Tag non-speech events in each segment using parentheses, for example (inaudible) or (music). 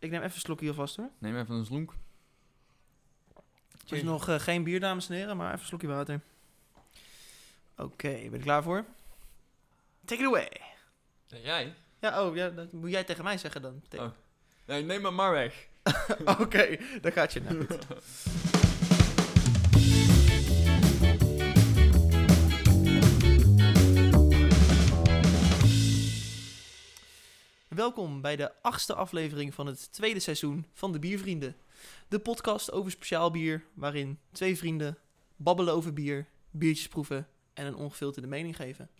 Ik neem even een slokje alvast hoor. Neem even een slonk. Het is nog eh, geen bier, dames en heren, maar even een slokje water. Oké, ben je er klaar voor? Take it away. jij? Ja, oh, ja, dat moet jij tegen mij zeggen dan. Oh. Nee, neem hem maar weg. (laughs) Oké, daar gaat je. Nou, (laughs) Welkom bij de achtste aflevering van het tweede seizoen van de Biervrienden. De podcast over speciaal bier, waarin twee vrienden babbelen over bier, biertjes proeven en een ongefilterde mening geven.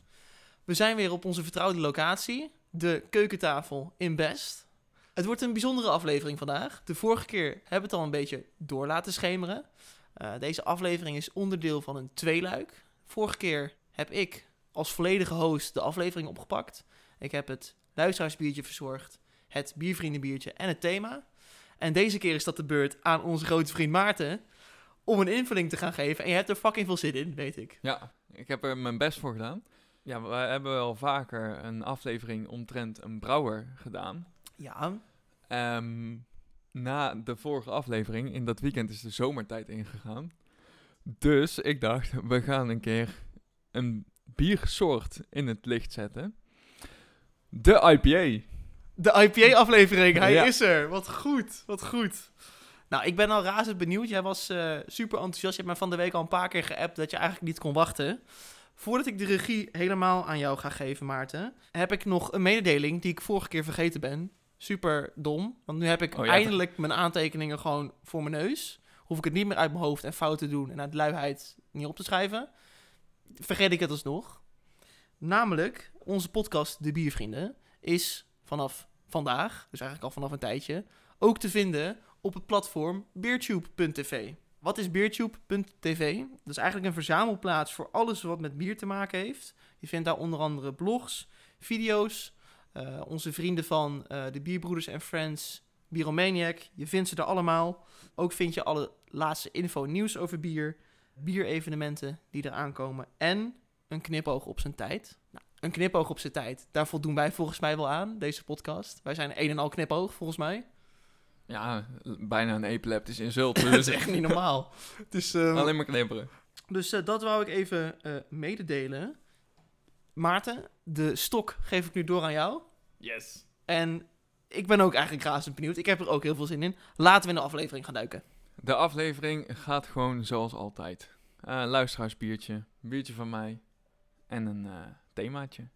We zijn weer op onze vertrouwde locatie, de keukentafel in Best. Het wordt een bijzondere aflevering vandaag. De vorige keer hebben we het al een beetje door laten schemeren. Eh, deze aflevering is onderdeel van een tweeluik. Vorige keer heb ik als volledige host de aflevering opgepakt. Ik heb het luisteraarsbiertje verzorgd, het biervriendenbiertje en het thema. En deze keer is dat de beurt aan onze grote vriend Maarten om een invulling te gaan geven. En je hebt er fucking veel zin in, weet ik. Ja, ik heb er mijn best voor gedaan. Ja, we hebben wel vaker een aflevering omtrent een brouwer gedaan. Ja, Ehm, na de vorige aflevering, in dat weekend is de zomertijd ingegaan. Dus ik dacht, we gaan een keer een biersoort in het licht zetten. De IPA. De IPA-aflevering, hij Ja. is er. Wat goed, wat goed. Nou, ik ben al razend benieuwd. Jij was eh, super enthousiast. Je hebt me van de week al een paar keer geappt dat je eigenlijk niet kon wachten. Voordat ik de regie helemaal aan jou ga geven, Maarten, heb ik nog een mededeling die ik vorige keer vergeten ben. Super dom, want nu heb ik Oh ja, eindelijk mijn aantekeningen gewoon voor mijn neus. Hoef ik het niet meer uit mijn hoofd en fouten te doen en uit luiheid niet op te schrijven. Vergeet ik het alsnog. Namelijk, onze podcast De Biervrienden is vanaf vandaag, dus eigenlijk al vanaf een tijdje, ook te vinden op het platform beertube.tv. Wat is beertube.tv? Dat is eigenlijk een verzamelplaats voor alles wat met bier te maken heeft. Je vindt daar onder andere blogs, video's, eh, onze vrienden van eh, de Bierbroeders en Friends, Bieromaniac. Je vindt ze er allemaal. Ook vind je alle laatste info nieuws over bier, bierevenementen die eraan komen en een knipoog op zijn tijd. Nou, een knipoog op zijn tijd, daar voldoen wij volgens mij wel aan, deze podcast. Wij zijn een en al knipoog, volgens mij. Ja, bijna een epileptisch insult. (laughs) Dat is echt niet normaal. Dus, eh, Alleen maar knipperen. dus eh, dat wou ik even eh, mededelen. Maarten, de stok geef ik nu door aan jou. Yes. En ik ben ook eigenlijk razend benieuwd. Ik heb er ook heel veel zin in. Laten we in de aflevering gaan duiken. De aflevering gaat gewoon zoals altijd. Eh luisteraarsbiertje, biertje van mij en een eh, themaatje.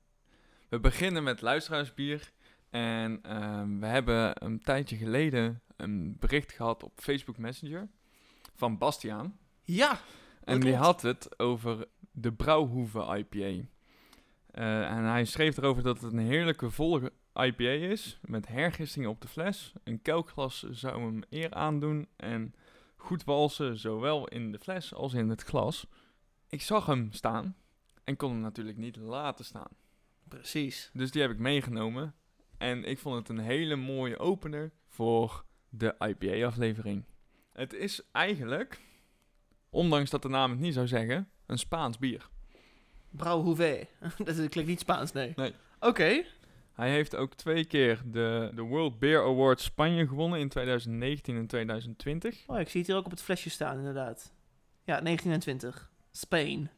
We beginnen met luisteraarsbier. En ehm, we hebben een tijdje geleden een bericht gehad op Facebook Messenger van Bastiaan. Ja, En die had het over de Brouwhoeve IPA. Eh, en hij schreef erover dat het een heerlijke volle IPA is. Met hergistingen op de fles. Een kelkglas zou hem eer aandoen. En goed walsen, zowel in de fles als in het glas. Ik zag hem staan. En kon hem natuurlijk niet laten staan. precies. Dus die heb ik meegenomen. En ik vond het een hele mooie opener voor de IPA-aflevering. Het is eigenlijk, ondanks dat de naam het niet zou zeggen, een Spaans bier. Brouwhoeve. (laughs) dat klinkt niet Spaans, nee. Nee. Oké. Hij heeft ook twee keer de, de World Beer Award Spanje gewonnen in 2019 en 2020. Oh, ik zie het hier ook op het flesje staan, inderdaad. Ja, 1920. Spain.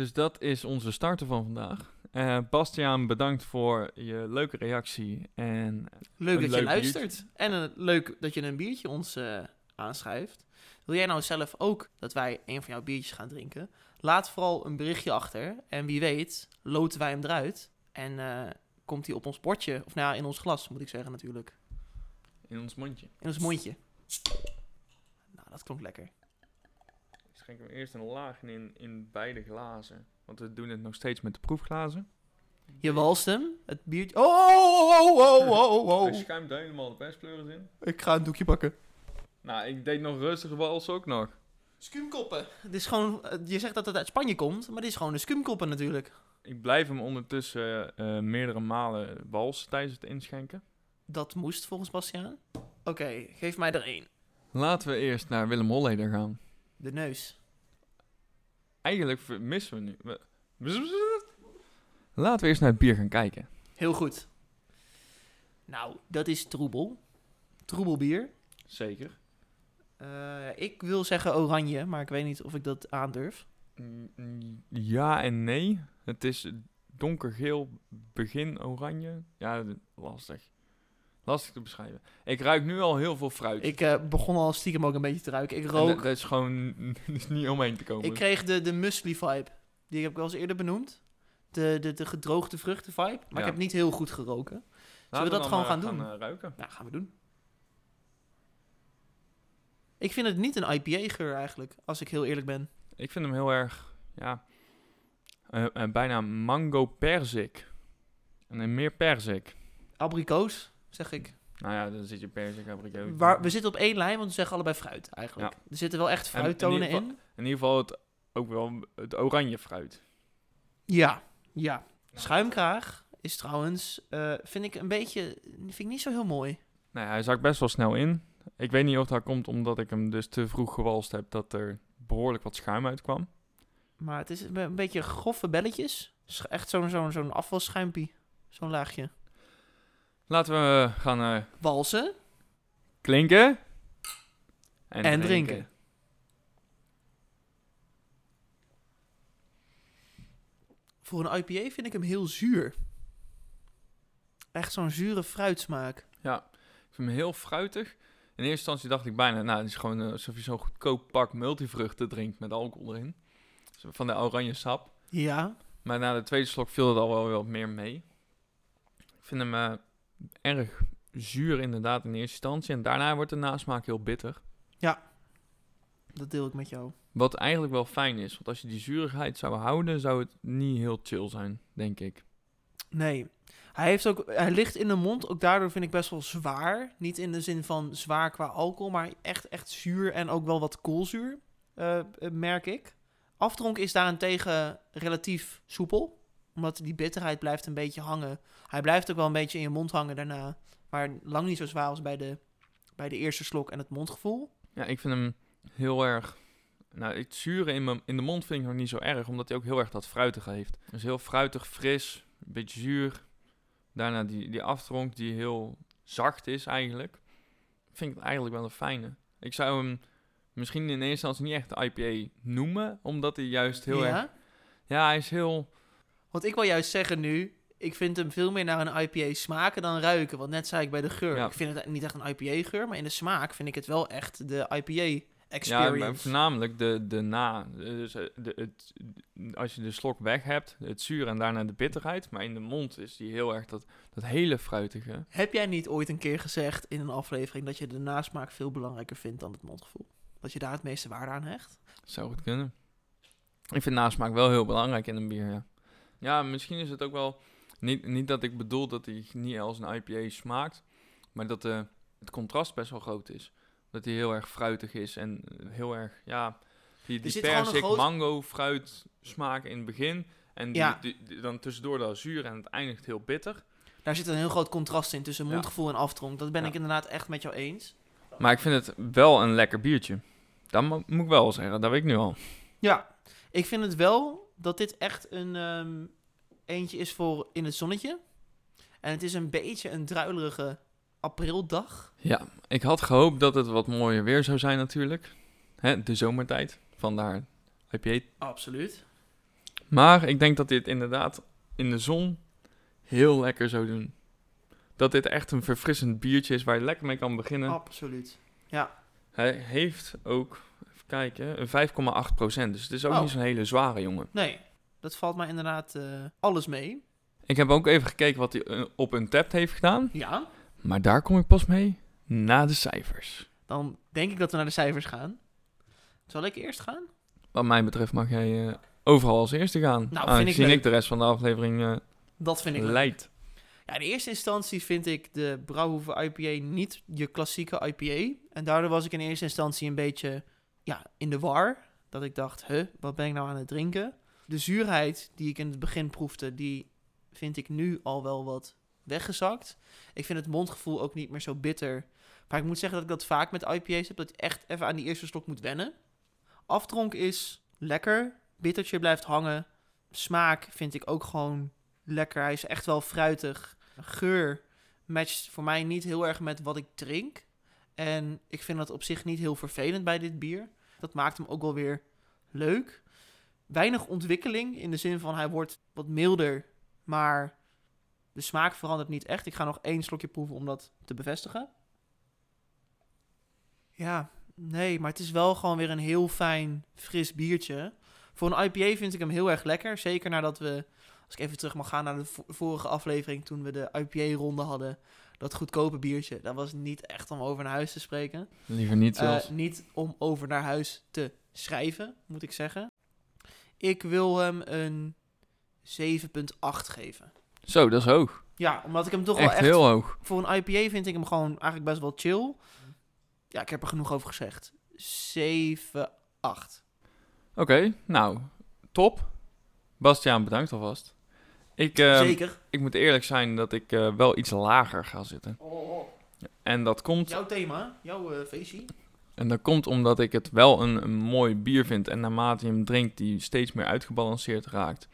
Dus dat is onze starter van vandaag. Eh Bastiaan, bedankt voor je leuke reactie. En Leuk dat je luistert. En een, leuk dat je een biertje ons eh, aanschrijft. Wil jij nou zelf ook dat wij een van jouw biertjes gaan drinken? Laat vooral een berichtje achter. En wie weet, loten wij hem eruit. En eh, komt hij op ons bordje. Of nou ja, in ons glas, moet ik zeggen natuurlijk. in ons mondje. In ons mondje. Nou, dat klonk lekker. Ik schenk hem eerst een laag in, in beide glazen. Want we doen het nog steeds met de proefglazen. Je walst hem, het biertje... Oh, oh, oh, oh, oh, oh, Hij oh. schuimt helemaal de perspleuris in. Ik ga een doekje pakken. Nou, ik deed nog rustig wals ook nog. Skumkoppen. Het is gewoon... eh, Je zegt dat het uit Spanje komt, maar dit is gewoon de skumkoppen natuurlijk. Ik blijf hem ondertussen eh, meerdere malen wals tijdens het inschenken. Dat moest volgens Bastiaan. Oké, geef mij er één. Laten we eerst naar Willem Holleder gaan. De neus. Eigenlijk missen we nu. Laten we eerst naar het bier gaan kijken. Heel goed. Nou, dat is troebel. troebel bier. Zeker. Eh, ik wil zeggen oranje, maar ik weet niet of ik dat aandurf. Mm, Ja en nee. Het is donkergeel, begin oranje. Ja, lastig. Lastig te beschrijven. Ik ruik nu al heel veel fruit. Ik eh, begon al stiekem ook een beetje te ruiken. Ik En rook. dat- dat is gewoon is (laughs) niet omheen te komen. Ik kreeg de, de muesli vibe. Die heb ik al eens eerder benoemd. De, de, de gedroogde vruchten vibe. Maar Ja. ik heb niet heel goed geroken. Laten we dat dan, gewoon eh, gaan doen? eh, ruiken. Nou, gaan we doen. Ik vind het niet een IPA-geur eigenlijk, als ik heel eerlijk ben. Ik vind hem heel erg, ja, eh, eh, bijna mango perzik. En een meer perzik. Abrikoos, zeg ik. Nou ja, dan zit je perzik, abrikoot. Waar, we zitten op één lijn, want we zeggen allebei fruit eigenlijk. Er zitten wel echt in fruittonen ieder in. geval- In ieder geval het, ook wel het oranje fruit. Ja, ja. Schuimkraag is trouwens, eh, vind ik een beetje, vind ik niet zo heel mooi. Nou ja, hij zakt best wel snel in. Ik weet niet of dat komt omdat ik hem dus te vroeg gewalst heb dat er behoorlijk wat schuim uitkwam. Maar het is een be- een beetje grove belletjes. Echt zo'n zo'n zo'n afvalschuimpie. Zo'n laagje. Laten we gaan eh, Walsen. klinken. En drinken. Voor een IPA vind ik hem heel zuur. Echt zo'n zure fruitsmaak. Ja, ik vind hem heel fruitig. In eerste instantie dacht ik bijna, nou, het is gewoon eh, alsof je zo'n goedkoop pak multivruchten drinkt met alcohol erin. Van de oranje sap. Ja. Maar na de tweede slok viel het al wel wat meer mee. Ik vind hem eh, erg zuur inderdaad in eerste instantie. En daarna wordt de nasmaak heel bitter. Dat deel ik met jou. Wat eigenlijk wel fijn is. Want als je die zuurigheid zou houden, zou het niet heel chill zijn, denk ik. Nee. Hij, heeft ook, hij ligt in de mond, ook daardoor vind ik best wel zwaar. Niet in de zin van zwaar qua alcohol, maar echt, echt zuur en ook wel wat koolzuur, eh, eh, merk ik. Aftronk is daarentegen relatief soepel, omdat die bitterheid blijft een beetje hangen. Hij blijft ook wel een beetje in je mond hangen daarna, maar lang niet zo zwaar als bij de, bij de eerste slok en het mondgevoel. Ja, ik vind hem heel erg... Nou, het zure in, mijn, in de mond vind ik nog niet zo erg, omdat hij ook heel erg dat fruitige heeft. Dus heel fruitig, fris, een beetje zuur. Daarna die, die aftronk die heel zacht is eigenlijk. Vind ik het eigenlijk wel een fijne. Ik zou hem misschien in eerste instantie niet echt IPA noemen, omdat hij juist heel ja? erg... Ja, hij is heel... Want ik wil juist zeggen nu, ik vind hem veel meer naar een IPA smaken dan ruiken. Want net zei ik bij de geur, Ja. ik vind het niet echt een IPA geur, maar in de smaak vind ik het wel echt de IPA Ja, experience. maar voornamelijk de, de na. Dus eh, de, het, als je de slok weg hebt, het zuur en daarna de bitterheid. Maar in de mond is die heel erg dat, dat hele fruitige. Heb jij niet ooit een keer gezegd in een aflevering dat je de nasmaak veel belangrijker vindt dan het mondgevoel? Dat je daar het meeste waarde aan hecht? Zou goed kunnen. Ik vind nasmaak wel heel belangrijk in een bier, ja. Ja, misschien is het ook wel... Niet, niet dat ik bedoel dat hij niet als een IPA smaakt. Maar dat eh, het contrast best wel groot is. Dat hij heel erg fruitig is en eh, heel erg, ja... Die, die persik, groot- mango, fruit smaak in het begin. En die, Ja. die- die- dan tussendoor dat zuur en het eindigt heel bitter. Daar zit een heel groot contrast in tussen Ja. mondgevoel en aftronk. Dat ben Ja. ik inderdaad echt met jou eens. Maar ik vind het wel een lekker biertje. Dat mo- moet ik wel zeggen, dat weet ik nu al. Ja, ik vind het wel dat dit echt een ehm, eentje is voor in het zonnetje. En het is een beetje een druilerige aprildag. Ja, ik had gehoopt dat het wat mooier weer zou zijn natuurlijk. Hè, de zomertijd, vandaar IPA. Absoluut. Maar ik denk dat dit inderdaad in de zon heel lekker zou doen. Dat dit echt een verfrissend biertje is waar je lekker mee kan beginnen. Absoluut. Ja. Hij heeft ook, kijken, een 5,8%. Dus het is ook Oh. niet zo'n hele zware jongen. Nee, dat valt mij inderdaad eh, alles mee. Ik heb ook even gekeken wat hij eh, op een tap heeft gedaan. Ja. Maar daar kom ik pas mee na de cijfers. Dan denk ik dat we naar de cijfers gaan. Zal ik eerst gaan? Wat mij betreft mag jij eh, overal als eerste gaan. Nou, vind ik aangezien leuk. ik de rest van de aflevering eh Dat vind ik leuk. leid. Ja, in eerste instantie vind ik de Brouwhoeve IPA niet je klassieke IPA. En daardoor was ik in eerste instantie een beetje ja, in de war. Dat ik dacht, huh, wat ben ik nou aan het drinken? De zuurheid die ik in het begin proefde, die vind ik nu al wel wat weggezakt. Ik vind het mondgevoel ook niet meer zo bitter. Maar ik moet zeggen dat ik dat vaak met IPA's heb, dat je echt even aan die eerste slok moet wennen. Aftronk is lekker, bittertje blijft hangen. Smaak vind ik ook gewoon lekker. Hij is echt wel fruitig. Geur matcht voor mij niet heel erg met wat ik drink. En ik vind dat op zich niet heel vervelend bij dit bier. Dat maakt hem ook wel weer leuk. Weinig ontwikkeling in de zin van hij wordt wat milder, maar de smaak verandert niet echt. Ik ga nog één slokje proeven om dat te bevestigen. Ja, nee, maar het is wel gewoon weer een heel fijn, fris biertje. Voor een IPA vind ik hem heel erg lekker. Zeker nadat we, als ik even terug mag gaan naar de vo- vorige aflevering, toen we de IPA-ronde hadden. Dat goedkope biertje, dat was niet echt om over naar huis te spreken. Liever niet Eh, zelfs. niet om over naar huis te schrijven, moet ik zeggen. Ik wil hem een 7,8 geven. Zo, dat is hoog. Ja, omdat ik hem toch wel Echt heel hoog. Voor een IPA vind ik hem gewoon eigenlijk best wel chill. Ja, ik heb er genoeg over gezegd. 7,8. Oké, nou, top. Bastiaan, bedankt alvast. Ik, eh, Zeker. ik moet eerlijk zijn dat ik eh, wel iets lager ga zitten. En dat komt Jouw thema, jouw eh, feestje. En dat komt omdat ik het wel een, een mooi bier vind. En naarmate je hem drinkt, die steeds meer uitgebalanceerd raakt.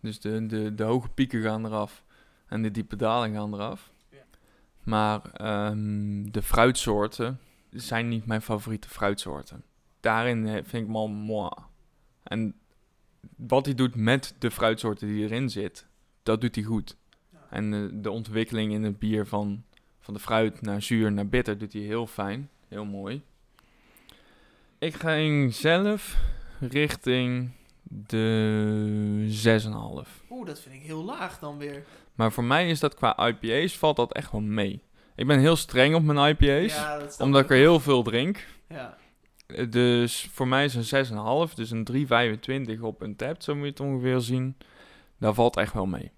Dus de, de, de hoge pieken gaan eraf. En de diepe dalingen gaan eraf. Ja. Maar ehm, de fruitsoorten zijn niet mijn favoriete fruitsoorten. Daarin eh, vind ik hem al moi. En wat hij doet met de fruitsoorten die erin zit, dat doet hij goed. En eh, de ontwikkeling in het bier van, van de fruit naar zuur naar bitter doet hij heel fijn. Heel mooi. Ik ging zelf richting de 6,5. Oeh, dat vind ik heel laag dan weer. Maar voor mij is dat qua IPA's valt dat echt wel mee. Ik ben heel streng op mijn IPA's, Ja, omdat ik er heel veel drink. Ja. Eh, Dus voor mij is een 6,5, dus een 3,25 op een tap, zo moet je het ongeveer zien. Daar valt echt wel mee.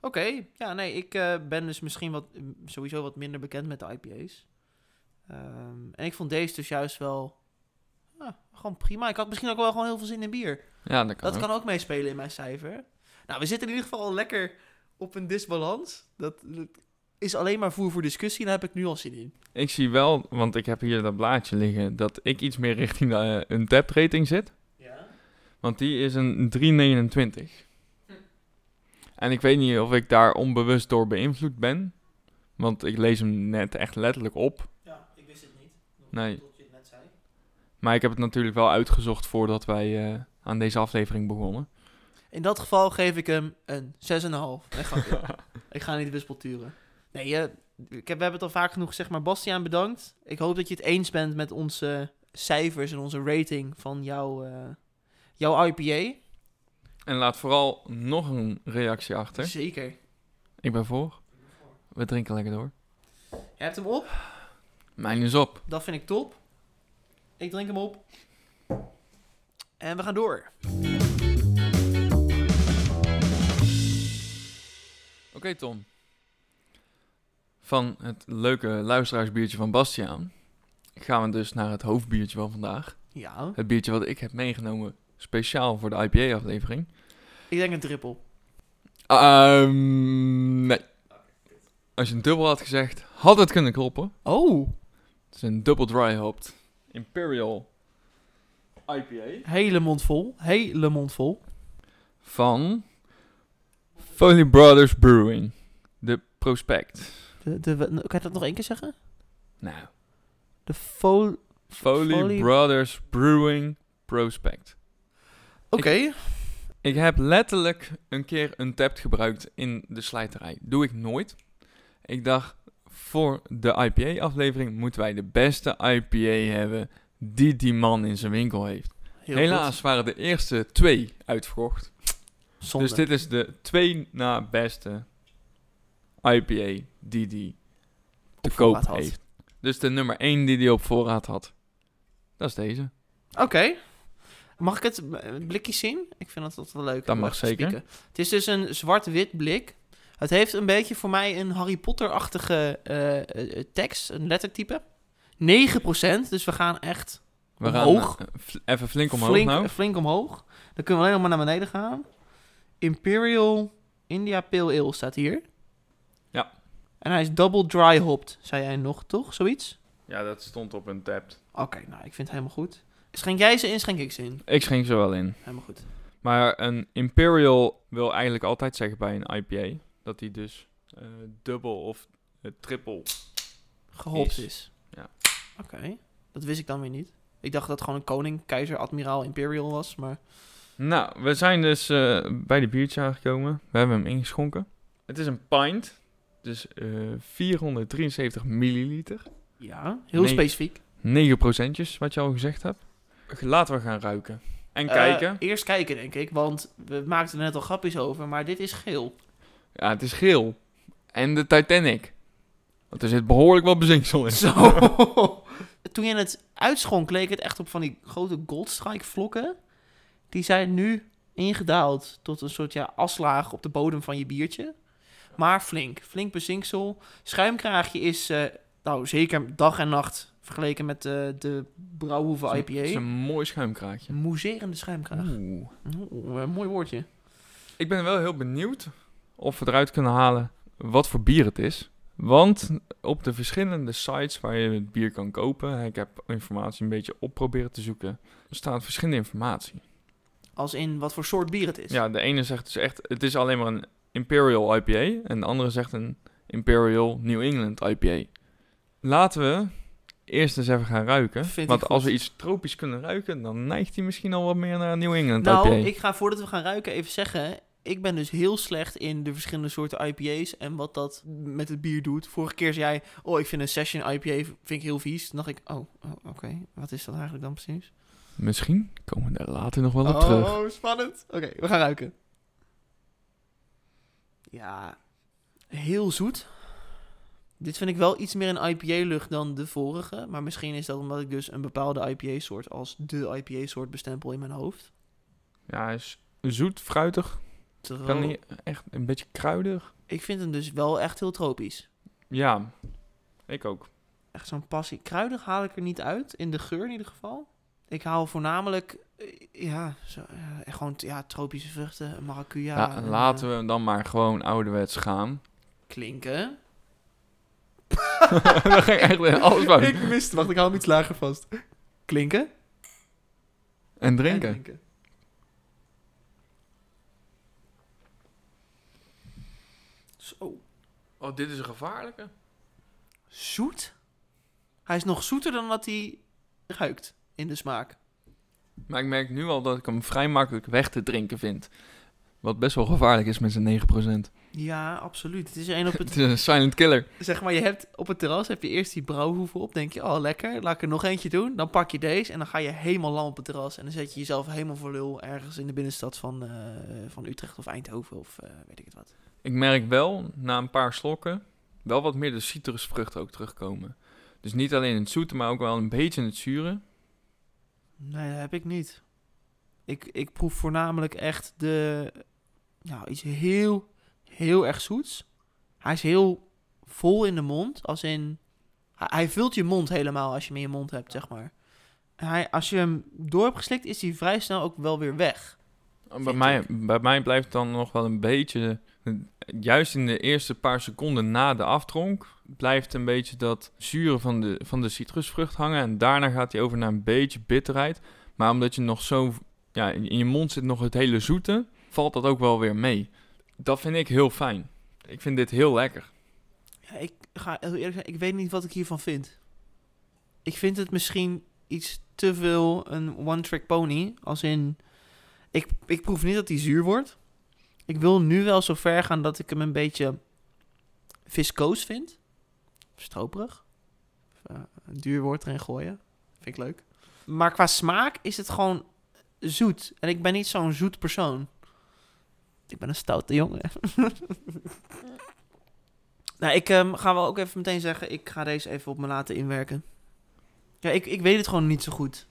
Oké, ja, nee, ik eh, ben dus misschien wat, sowieso wat minder bekend met de IPA's. Ehm, en ik vond deze dus juist wel ja, gewoon prima. Ik had misschien ook wel gewoon heel veel zin in bier. Ja, dat kan Dat ook. kan ook meespelen in mijn cijfer. Nou, we zitten in ieder geval al lekker op een disbalans. Dat, dat is alleen maar voer voor discussie. Daar heb ik nu al zin in. Ik zie wel, want ik heb hier dat blaadje liggen, dat ik iets meer richting de uh, tap rating zit. Ja. Want die is een 3,29. En ik weet niet of ik daar onbewust door beïnvloed ben. Want ik lees hem net echt letterlijk op. Ja, ik wist het niet. Nee. Tot je het net zei. Maar ik heb het natuurlijk wel uitgezocht voordat wij eh, aan deze aflevering begonnen. In dat geval geef ik hem een 6,5. Nee, grapje. (laughs) ik ga niet wispelturen. Nee, eh, ik heb, we hebben het al vaak genoeg gezegd, maar Bastiaan bedankt. Ik hoop dat je het eens bent met onze cijfers en onze rating van jouw, eh, jouw IPA. En laat vooral nog een reactie achter. Zeker. Ik ben voor. We drinken lekker door. Je hebt hem op. Mijn is op. Dat vind ik top. Ik drink hem op. En we gaan door. Oké Tom. Van het leuke luisteraarsbiertje van Bastiaan gaan we dus naar het hoofdbiertje van vandaag. Ja. Het biertje wat ik heb meegenomen speciaal voor de IPA-aflevering. Ik denk een trippel. Ehm nee. Als je een dubbel had gezegd, had het kunnen kloppen. Oh. Het is een double dry hopped Imperial IPA Hele mond vol. Hele mond vol. van Foley Brothers Brewing. De prospect. De, de, kan je dat nog één keer zeggen? Nou, De fol... Foley, Foley- Brothers Brewing Prospect. Oké. Ik heb letterlijk een keer een tap gebruikt in de slijterij. Doe ik nooit. Ik dacht, voor de IPA-aflevering moeten wij de beste IPA hebben die die man in zijn winkel heeft. Heel Helaas goed. waren de eerste twee uitverkocht. Zonde. Dus dit is de twee na beste IPA die die te Op koop heeft. Dus de nummer 1 die die op voorraad had. Dat is deze. Oké. Mag ik het blikje zien? Ik vind dat dat wel leuk. Dat om mag zeker. spieken. Het is dus een zwart-wit blik. Het heeft een beetje voor mij een Harry Potter-achtige eh, eh, tekst, een lettertype. 9%, dus we gaan echt We Omhoog. gaan eh, even flink omhoog flink, nou. flink omhoog. Dan kunnen we alleen nog maar naar beneden gaan. Imperial India Pale Ale staat hier. Ja. En hij is double dry hopped, zei jij nog, toch? Zoiets? Ja, dat stond op een tap. Oké, nou, ik vind het helemaal goed. Schenk jij ze in, schenk ik ze in. Ik schenk ze wel in. Helemaal goed. Maar een Imperial wil eigenlijk altijd zeggen bij een IPA dat die dus eh dubbel of eh, triple Gehopt Is. is. Ja. Oké, dat wist ik dan weer niet. Ik dacht dat het gewoon een koning, keizer, admiraal, imperial was, maar... Nou, we zijn dus eh, bij de biertje aangekomen. We hebben hem ingeschonken. Het is een pint, dus eh 473 milliliter. Ja, heel specifiek. 9 procentjes, wat je al gezegd hebt. Laten we gaan ruiken. En Eh, kijken. eerst kijken, denk ik, want we maakten er net al grapjes over, maar dit is geel. Ja, het is geel. En de Titanic. Want er zit behoorlijk wat bezinksel in. Zo. (laughs) Toen je het uitschonk, leek het echt op van die grote goldstrike vlokken. Die zijn nu ingedaald tot een soort ja, aslaag op de bodem van je biertje. Maar flink, flink bezinksel. Schuimkraagje is eh, nou zeker dag en nacht vergeleken met de, de Brouwhoeve Het is IPA. een mooi schuimkraagje. Moezerende schuimkraag. Oeh. Oeh, een mooi woordje. Ik ben wel heel benieuwd of we eruit kunnen halen wat voor bier het is. Want op de verschillende sites waar je het bier kan kopen, ik heb informatie een beetje op proberen te zoeken, er staat verschillende informatie. Als in wat voor soort bier het is. Ja, de ene zegt dus echt, het is alleen maar een Imperial IPA en de andere zegt een Imperial New England IPA. Laten we eerst eens even gaan ruiken. Vind want als we iets tropisch kunnen ruiken, dan neigt hij misschien al wat meer naar New England Nou, IPA. ik ga voordat we gaan ruiken even zeggen. Ik ben dus heel slecht in de verschillende soorten IPA's en wat dat met het bier doet. Vorige keer zei jij, oh, ik vind een session IPA vind ik heel vies. Toen dacht ik, oh, oh, oké, wat is dat eigenlijk dan precies? Misschien komen we daar later nog wel op terug. Oh, spannend. Oké, we gaan ruiken. Ja, heel zoet. Dit vind ik wel iets meer een IPA-lucht dan de vorige. Maar misschien is dat omdat ik dus een bepaalde IPA-soort als de IPA-soort bestempel in mijn hoofd. Ja, hij is zoet, fruitig. Kan niet echt een beetje kruidig. Ik vind hem dus wel echt heel tropisch. Ja, ik ook. Echt zo'n passie. Kruidig haal ik er niet uit, in de geur in ieder geval. Ik haal voornamelijk, eh, ja, zo, eh, gewoon ja, tropische vruchten, maracuja. Ja, en, laten eh, we dan maar gewoon ouderwets gaan. Klinken. (laughs) Dan ging echt weer alles fout. Ik miste, wacht, ik hou hem iets lager vast. Klinken. En drinken. En drinken. Zo. Oh, dit is een gevaarlijke. Zoet? Hij is nog zoeter dan dat hij ruikt in de smaak. Maar ik merk nu al dat ik hem vrij makkelijk weg te drinken vind. Wat best wel gevaarlijk is met zijn 9%. Ja, absoluut. Het is een op Het (laughs) silent killer. Zeg maar, je hebt op het terras heb je eerst die brouwhoeven op. Denk je, oh lekker, laat ik er nog eentje doen. Dan pak je deze en dan ga je helemaal lam op het terras. En dan zet je jezelf helemaal voor lul ergens in de binnenstad van, eh, van Utrecht of Eindhoven of eh, weet ik het wat. Ik merk wel, na een paar slokken, wel wat meer de citrusvruchten ook terugkomen. Dus niet alleen in het zoete, maar ook wel een beetje in het zure. Nee, dat heb ik niet. Ik, ik proef voornamelijk echt de, nou, iets heel, heel erg zoets. Hij is heel vol in de mond, als in, hij, hij vult je mond helemaal als je hem in je mond hebt, zeg maar. Hij, als je hem door hebt geslikt, is hij vrij snel ook wel weer weg. Bij mij, bij mij blijft het dan nog wel een beetje, juist in de eerste paar seconden na de aftronk, blijft een beetje dat zure van de, van de citrusvrucht hangen. En daarna gaat hij over naar een beetje bitterheid. Maar omdat je nog zo, ja, in in je mond zit nog het hele zoete, valt dat ook wel weer mee. Dat vind ik heel fijn. Ik vind dit heel lekker. Ja, ik ga heel eerlijk zijn, ik weet niet wat ik hiervan vind. Ik vind het misschien iets te veel een one-trick pony. Als in, ik, ik proef niet dat hij zuur wordt. Ik wil nu wel zo ver gaan dat ik hem een beetje viscoos vind. Stroperig. Eh, duur woord erin gooien. Vind ik leuk. Maar qua smaak is het gewoon zoet. En ik ben niet zo'n zoet persoon. Ik ben een stoute jongen. (laughs) nou, ik ehm, ga wel ook even meteen zeggen, ik ga deze even op me laten inwerken. Ja, ik, ik weet het gewoon niet zo goed.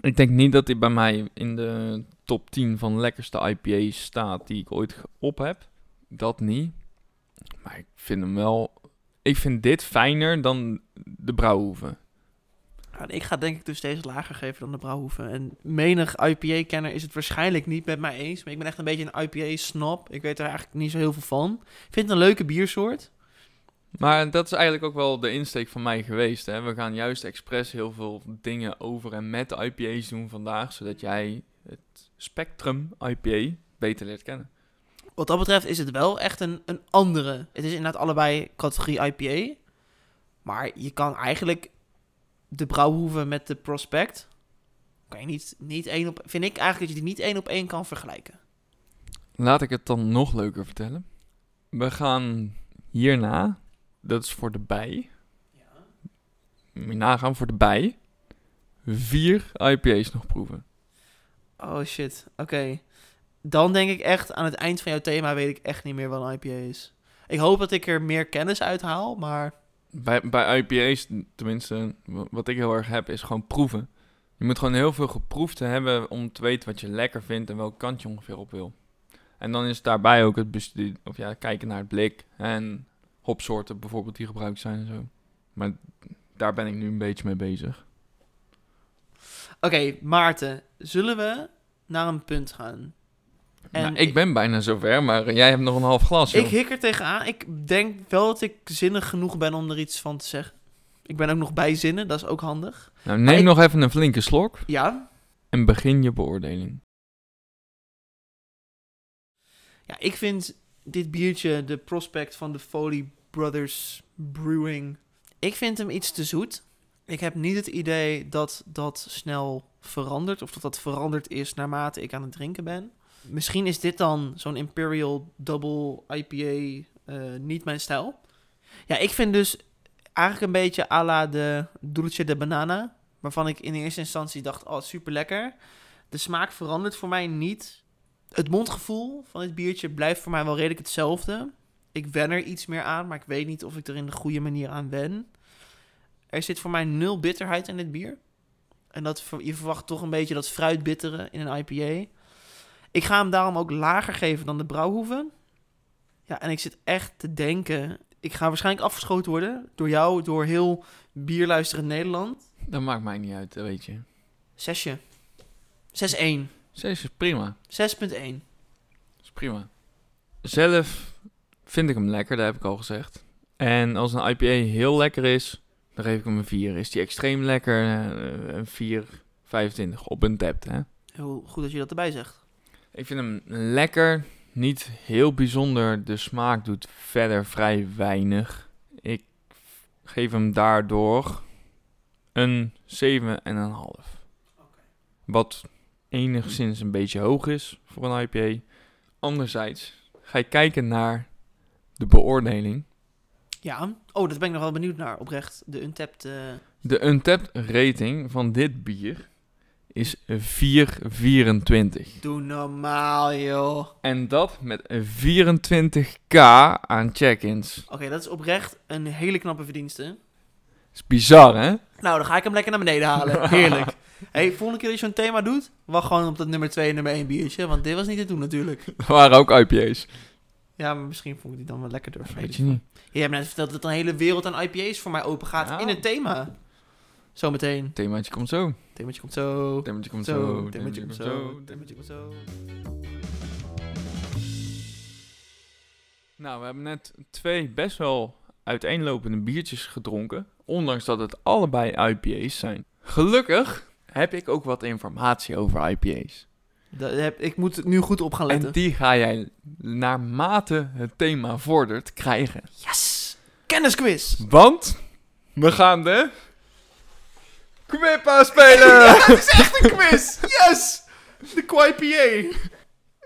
Ik denk niet dat hij bij mij in de top 10 van lekkerste IPA's staat die ik ooit op heb. Dat niet. Maar ik vind hem wel... Ik vind dit fijner dan de Brouwhoeve. Ik ga denk ik dus deze lager geven dan de Brouwhoeven. En menig IPA-kenner is het waarschijnlijk niet met mij eens. Maar ik ben echt een beetje een IPA-snap. Ik weet er eigenlijk niet zo heel veel van. Ik vind het een leuke biersoort. Maar dat is eigenlijk ook wel de insteek van mij geweest. Hè? We gaan juist expres heel veel dingen over en met de IPA's doen vandaag. Zodat jij het spectrum IPA beter leert kennen. Wat dat betreft is het wel echt een, een andere. Het is inderdaad allebei categorie IPA. Maar je kan eigenlijk de brouwhoeven met de prospect. Kan je niet, niet één op... Vind ik eigenlijk dat je die niet één op één kan vergelijken. Laat ik het dan nog leuker vertellen. We gaan hierna, dat is voor de bij. Je nagaan voor de bij. Vier IPA's nog proeven. Oh shit, oké. Dan denk ik echt, aan het eind van jouw thema weet ik echt niet meer wat een IPA is. Ik hoop dat ik er meer kennis uit haal, maar... Bij, bij IPA's, tenminste, wa- wat ik heel erg heb, is gewoon proeven. Je moet gewoon heel veel geproefd hebben om te weten wat je lekker vindt en welke kant je ongeveer op wil. En dan is daarbij ook het bestu- of ja, kijken naar het blik en hopsoorten bijvoorbeeld die gebruikt zijn en zo. Maar daar ben ik nu een beetje mee bezig. Oké, Maarten, zullen we naar een punt gaan? En Nou, ik ben bijna zover, maar jij hebt nog een half glas, joh. Ik hik er tegenaan. Ik denk wel dat ik zinnig genoeg ben om er iets van te zeggen. Ik ben ook nog bij zinnen, dat is ook handig. Nou, neem nog even een flinke slok Ja, en begin je beoordeling. ja ik vind dit biertje, de prospect van de Foley Brothers Brewing, ik vind hem iets te zoet. Ik heb niet het idee dat dat snel verandert, of dat dat veranderd is naarmate ik aan het drinken ben. Misschien is dit dan zo'n Imperial Double IPA eh, niet mijn stijl. Ja, ik vind dus eigenlijk een beetje à la de Dulce de Banana, waarvan ik in eerste instantie dacht, oh, super lekker. De smaak verandert voor mij niet. Het mondgevoel van dit biertje blijft voor mij wel redelijk hetzelfde. Ik wen er iets meer aan, maar ik weet niet of ik er in de goede manier aan wen. Er zit voor mij nul bitterheid in dit bier. En dat, je verwacht toch een beetje dat fruitbittere in een IPA. Ik ga hem daarom ook lager geven dan de Brouwhoeven. Ja, en ik zit echt te denken... Ik ga waarschijnlijk afgeschoten worden door jou, door heel bierluisterend Nederland. Dat maakt mij niet uit, weet je. Zesje. 6-1. Zes is prima. 6.1. is prima. Zelf vind ik hem lekker, dat heb ik al gezegd. En als een IPA heel lekker is, dan geef ik hem een 4. Is die extreem lekker, eh, een 4, 25 op een tap. Hè? Heel goed dat je dat erbij zegt. Ik vind hem lekker, niet heel bijzonder. De smaak doet verder vrij weinig. Ik geef hem daardoor een 7,5. Wat enigszins een beetje hoog is voor een IPA. Anderzijds, ga je kijken naar de beoordeling. Ja. Oh, dat ben ik nog wel benieuwd naar, oprecht. De Untapped... eh, De Untapped rating van dit bier is 4,24. Doe normaal, joh. Oké, En dat met 24k aan check-ins. dat is oprecht een hele knappe verdienste. is bizar, hè? Nou, dan ga ik hem lekker naar beneden halen. (laughs) Heerlijk. hey, volgende keer dat je zo'n thema doet, wacht gewoon op dat nummer 2 en nummer 1 biertje. Want dit was niet te doen natuurlijk. (laughs) Er waren ook IPA's. Ja, maar misschien vond ik die dan wel lekkerder. Weet je niet. Je hebt net verteld dat een hele wereld aan IPA's voor mij open gaat Ja. in het thema. Zometeen. Themaatje komt zo. Themaatje komt zo. Themaatje komt Zo, themaatje komt zo. Themaatje komt zo. Nou, we hebben net twee best wel uiteenlopende biertjes gedronken. Ondanks dat het allebei IPA's zijn. Gelukkig heb ik ook wat informatie over IPA's. Daar heb, ik moet nu goed op gaan letten. En die ga jij naarmate het thema vordert krijgen. Yes! Kennisquiz! Want we gaan de Quippa spelen! Ja, (laughs) het is echt een quiz! Yes! De QIPA.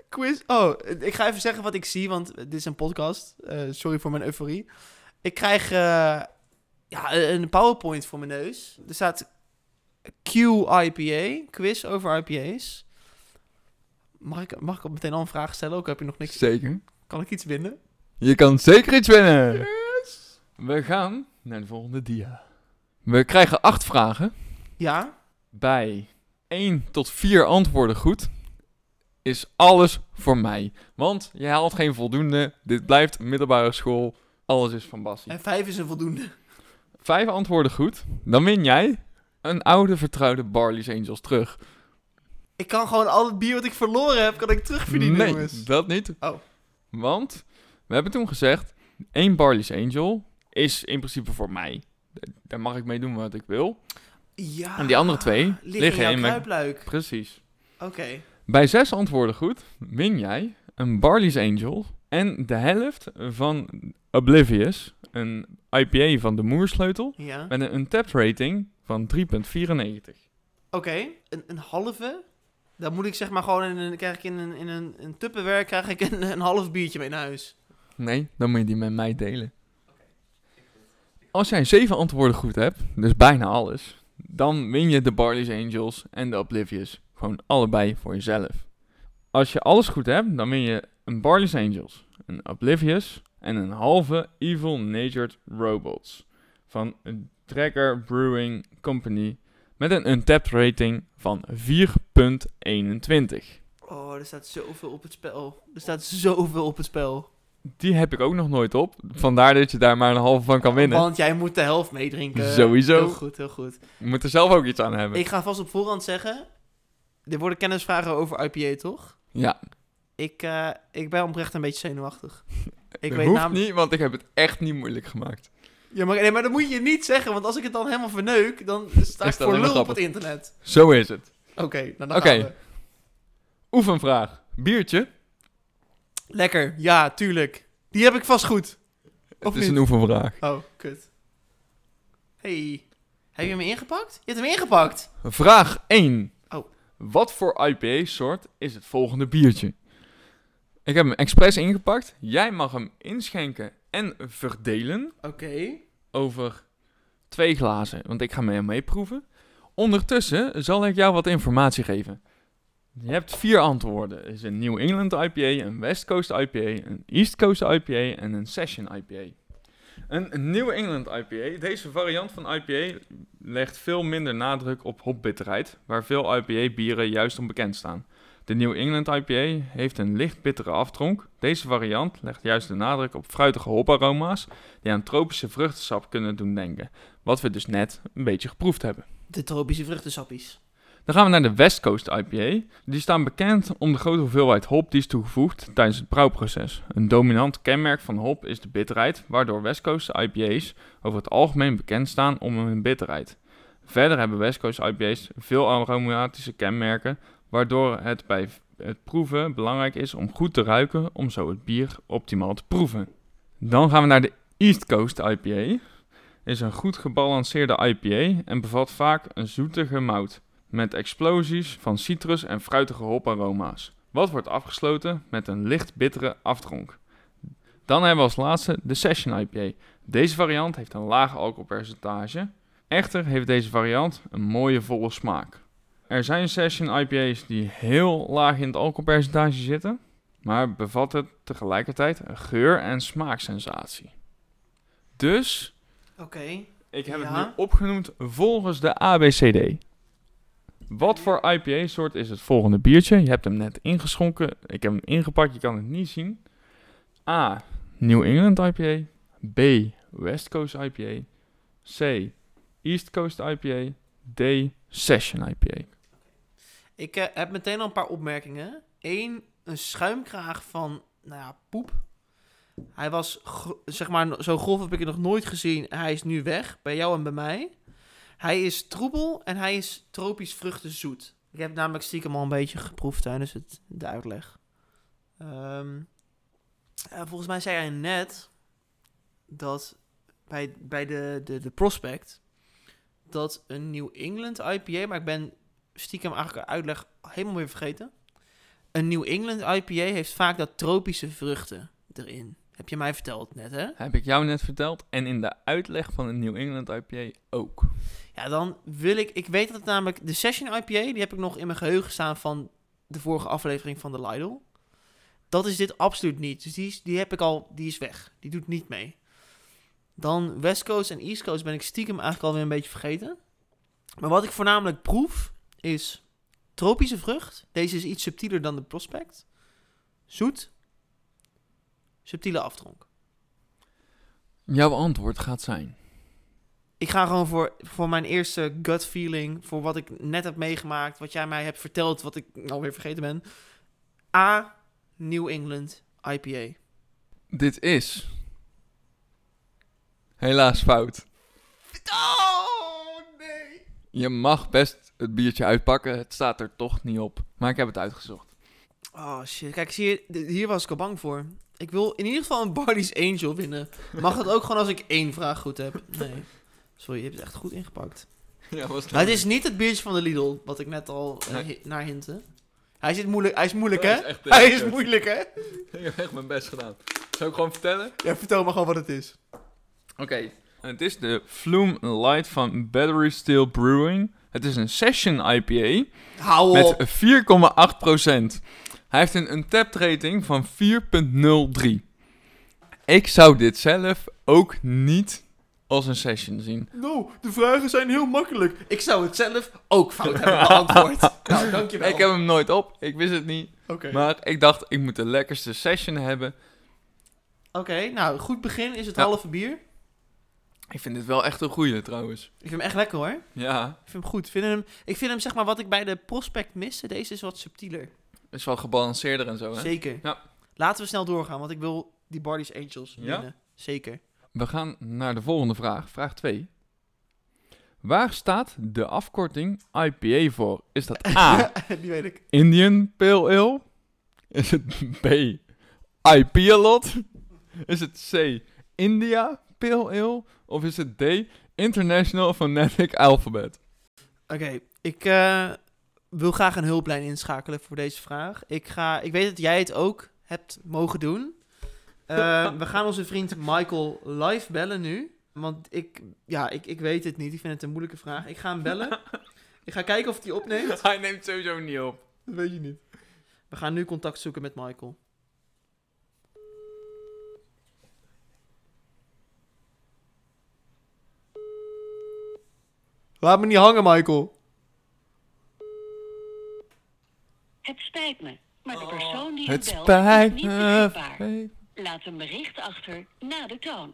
Quiz. Oh, ik ga even zeggen wat ik zie, want dit is een podcast. Eh, sorry voor mijn euforie. Ik krijg eh, ja, een PowerPoint voor mijn neus. Er staat QIPA, quiz over IPA's. Mag ik, mag ik ook meteen al een vraag stellen? Ook heb je nog niks. Zeker. Kan ik iets winnen? Je kan zeker iets winnen. We gaan naar de volgende dia. We krijgen acht vragen. Ja? Bij 1 tot 4 antwoorden goed is alles voor mij. Want je haalt geen voldoende. Dit blijft middelbare school. Alles is van Bassie. En vijf is een voldoende. Vijf antwoorden goed. Dan win jij een oude vertrouwde Barley's Angels terug. Ik kan gewoon al het bier wat ik verloren heb, kan ik terugverdienen, nee, jongens. dat niet. Oh. Want we hebben toen gezegd, één Barley's Angel is in principe voor mij. Daar mag ik mee doen wat ik wil. Ja. En die andere twee liggen, liggen in mijn- kruipluik. Precies. Oké. Bij zes antwoorden goed win jij een Barley's Angel en de helft van Oblivious, een IPA van de Moersleutel, Ja. met een untapped rating van 3,94. Oké, een, een halve. Dan moet ik zeg maar gewoon in een, krijg ik in een, in een, een tupperware krijg ik een, een half biertje mee naar huis. Nee, dan moet je die met mij delen. Als jij zeven antwoorden goed hebt, dus bijna alles, dan win je de Barley's Angels en de Oblivious. Gewoon allebei voor jezelf. Als je alles goed hebt, dan win je een Barley's Angels, een Oblivious en een halve Evil Natured Robots van Dragger Brewing Company met een untapped rating van 4.21. Oh, er staat zoveel op het spel. Er staat zoveel op het spel. Die heb ik ook nog nooit op. Vandaar dat je daar maar een halve van kan winnen. Want jij moet de helft meedrinken. Sowieso. Heel goed, heel goed. Je moet er zelf ook iets aan hebben. Ik ga vast op voorhand zeggen... Er worden kennisvragen over IPA, toch? Ja, Ik, eh, ik ben oprecht een beetje zenuwachtig. (laughs) Ik dat weet hoeft namelijk... niet, want ik heb het echt niet moeilijk gemaakt. Ja, maar, nee, maar dat moet je niet zeggen, want als ik het dan helemaal verneuk, dan sta ik voor lul op het internet. Zo is het. Oké, nou dan Oké. gaan we. Oefenvraag. Biertje? Lekker, ja, tuurlijk. Die heb ik vast goed. Of het is niet? een oefenvraag. Oh, kut. Hey, heb je hem ingepakt? Je hebt hem ingepakt. Vraag 1. Oh. Wat voor IPA-soort is het volgende biertje? Ik heb hem expres ingepakt. Jij mag hem inschenken en verdelen Oké. over twee glazen. Want ik ga mee meeproeven. Ondertussen zal ik jou wat informatie geven. Je hebt vier antwoorden. Is een New England IPA, een West Coast IPA, een East Coast IPA en een Session IPA. Een New England IPA, deze variant van IPA legt veel minder nadruk op hopbitterheid, waar veel IPA-bieren juist onbekend staan. De New England IPA heeft een licht bittere aftronk. Deze variant legt juist de nadruk op fruitige hoparoma's die aan tropische vruchtensap kunnen doen denken. Wat we dus net een beetje geproefd hebben. De tropische vruchtensappies. Dan gaan we naar de West Coast IPA. Die staan bekend om de grote hoeveelheid hop die is toegevoegd tijdens het brouwproces. Een dominant kenmerk van hop is de bitterheid, waardoor West Coast IPA's over het algemeen bekend staan om hun bitterheid. Verder hebben West Coast IPA's veel aromatische kenmerken, waardoor het bij het proeven belangrijk is om goed te ruiken om zo het bier optimaal te proeven. Dan gaan we naar de East Coast IPA. Is een goed gebalanceerde IPA en bevat vaak een zoetige mout met explosies van citrus en fruitige hoparoma's. Wat wordt afgesloten met een licht bittere aftronk. Dan hebben we als laatste de Session IPA. Deze variant heeft een laag alcoholpercentage. Echter heeft deze variant een mooie volle smaak. Er zijn Session IPA's die heel laag in het alcoholpercentage zitten, maar bevatten tegelijkertijd een geur- en smaaksensatie. Dus Oké. ik heb Ja. het nu opgenoemd volgens de ABCD. Wat voor IPA-soort is het volgende biertje? Je hebt hem net ingeschonken. Ik heb hem ingepakt, je kan het niet zien. A. New England IPA. B. West Coast IPA. C. East Coast IPA. D. Session IPA. Ik eh, heb meteen al een paar opmerkingen. Eén, een schuimkraag van, nou ja, poep. Hij was, zeg maar, zo grof heb ik het nog nooit gezien. Hij is nu weg, bij jou en bij mij. Hij is troebel en hij is tropisch vruchtenzoet. Ik heb namelijk stiekem al een beetje geproefd tijdens het, de uitleg. Ehm, eh, volgens mij zei hij net dat bij, bij de, de, de prospect dat een New England IPA, maar ik ben stiekem eigenlijk uitleg helemaal weer vergeten. Een New England IPA heeft vaak dat tropische vruchten erin. Heb je mij verteld net, hè? Heb ik jou net verteld. En in de uitleg van een New England IPA ook. Ja, dan wil ik... Ik weet dat het namelijk... De Session IPA, die heb ik nog in mijn geheugen staan van de vorige aflevering van de Lidl. Dat is dit absoluut niet. Dus die, is, die heb ik al... Die is weg. Die doet niet mee. Dan West Coast en East Coast ben ik stiekem eigenlijk alweer een beetje vergeten. Maar wat ik voornamelijk proef is tropische vrucht. Deze is iets subtieler dan de Prospect. Zoet. Subtiele aftronk. Jouw antwoord gaat zijn. Ik ga gewoon voor, voor mijn eerste gut feeling. Voor wat ik net heb meegemaakt. Wat jij mij hebt verteld. Wat ik alweer vergeten ben. A. New England IPA. Dit is... Helaas fout. Oh, nee. Je mag best het biertje uitpakken. Het staat er toch niet op. Maar ik heb het uitgezocht. Oh, shit. Kijk, zie je, hier was ik al bang voor. Ik wil in ieder geval een Barley's Angel winnen. Mag het ook gewoon als ik één vraag goed heb? Nee. Sorry, je hebt het echt goed ingepakt. Ja, was Maar het is niet het biertje van de Lidl, wat ik net al eh, hi- naar hintte. Hij, zit moeilijk, hij is moeilijk, Dat hè? is hij is moeilijk, hè? (laughs) Ik heb echt mijn best gedaan. Zou ik gewoon vertellen? Ja, vertel maar gewoon wat het is. Oké. Het is de Flume Light van Battery Steel Brewing. Het is een Session IPA Hou met op. 4,8%. Hij heeft een untapped rating van 4,03. Ik zou dit zelf ook niet als een session zien. Nou, de vragen zijn heel makkelijk. Ik zou het zelf ook fout hebben beantwoord. (laughs) nou, dankjewel. Ik heb hem nooit op, ik wist het niet. Oké. Maar ik dacht, ik moet de lekkerste session hebben. Oké, nou, goed begin is het halve bier. Ik vind dit wel echt een goeie trouwens. Ik vind hem echt lekker, hoor. Ja, Ik vind hem goed. Ik vind hem, ik vind hem, zeg maar, wat ik bij de prospect miste. Deze is wat subtieler. Is wel gebalanceerder en zo hè. Zeker. Ja. Laten we snel doorgaan, want ik wil die Bardies Angels Ja? winnen. Zeker. We gaan naar de volgende vraag, vraag 2. Waar staat de afkorting IPA voor? Is dat A, (laughs) die weet ik. Indian Pale Ale? Is het B, IPA-lot? Is het C, India Pale Ale? Of is het D, International Phonetic Alphabet? Oké, ik eh, wil graag een hulplijn inschakelen voor deze vraag. Ik, ga, ik weet dat jij het ook hebt mogen doen. Eh, (laughs) we gaan onze vriend Michael live bellen nu. Want ik, ja, ik, ik weet het niet. Ik vind het een moeilijke vraag. Ik ga hem bellen. (laughs) ik ga kijken of hij opneemt. Hij neemt sowieso niet op. Dat weet je niet. We gaan nu contact zoeken met Michael. Laat me niet hangen, Michael. Het spijt me, maar de persoon die Het belt spijt is niet me. beschikbaar. Laat een bericht achter na de toon.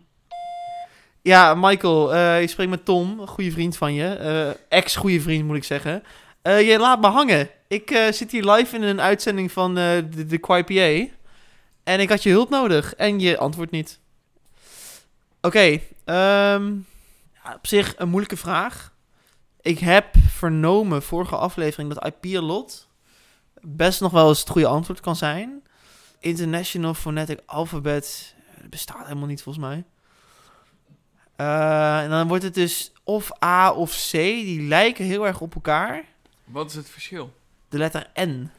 Ja, Michael, eh, je spreekt met Tom, een goede vriend van je. eh, Ex-goede vriend, moet ik zeggen. Eh, je laat me hangen. Ik eh, zit hier live in een uitzending van eh, de, de QIPA. En ik had je hulp nodig. En je antwoordt niet. Oké, ehm, ja, op zich een moeilijke vraag. Ik heb vernomen vorige aflevering dat IP-lot best nog wel eens het goede antwoord kan zijn. International Phonetic Alphabet bestaat helemaal niet volgens mij. Eh, en dan wordt het dus of A of C. Die lijken heel erg op elkaar. Wat is het verschil? De letter N.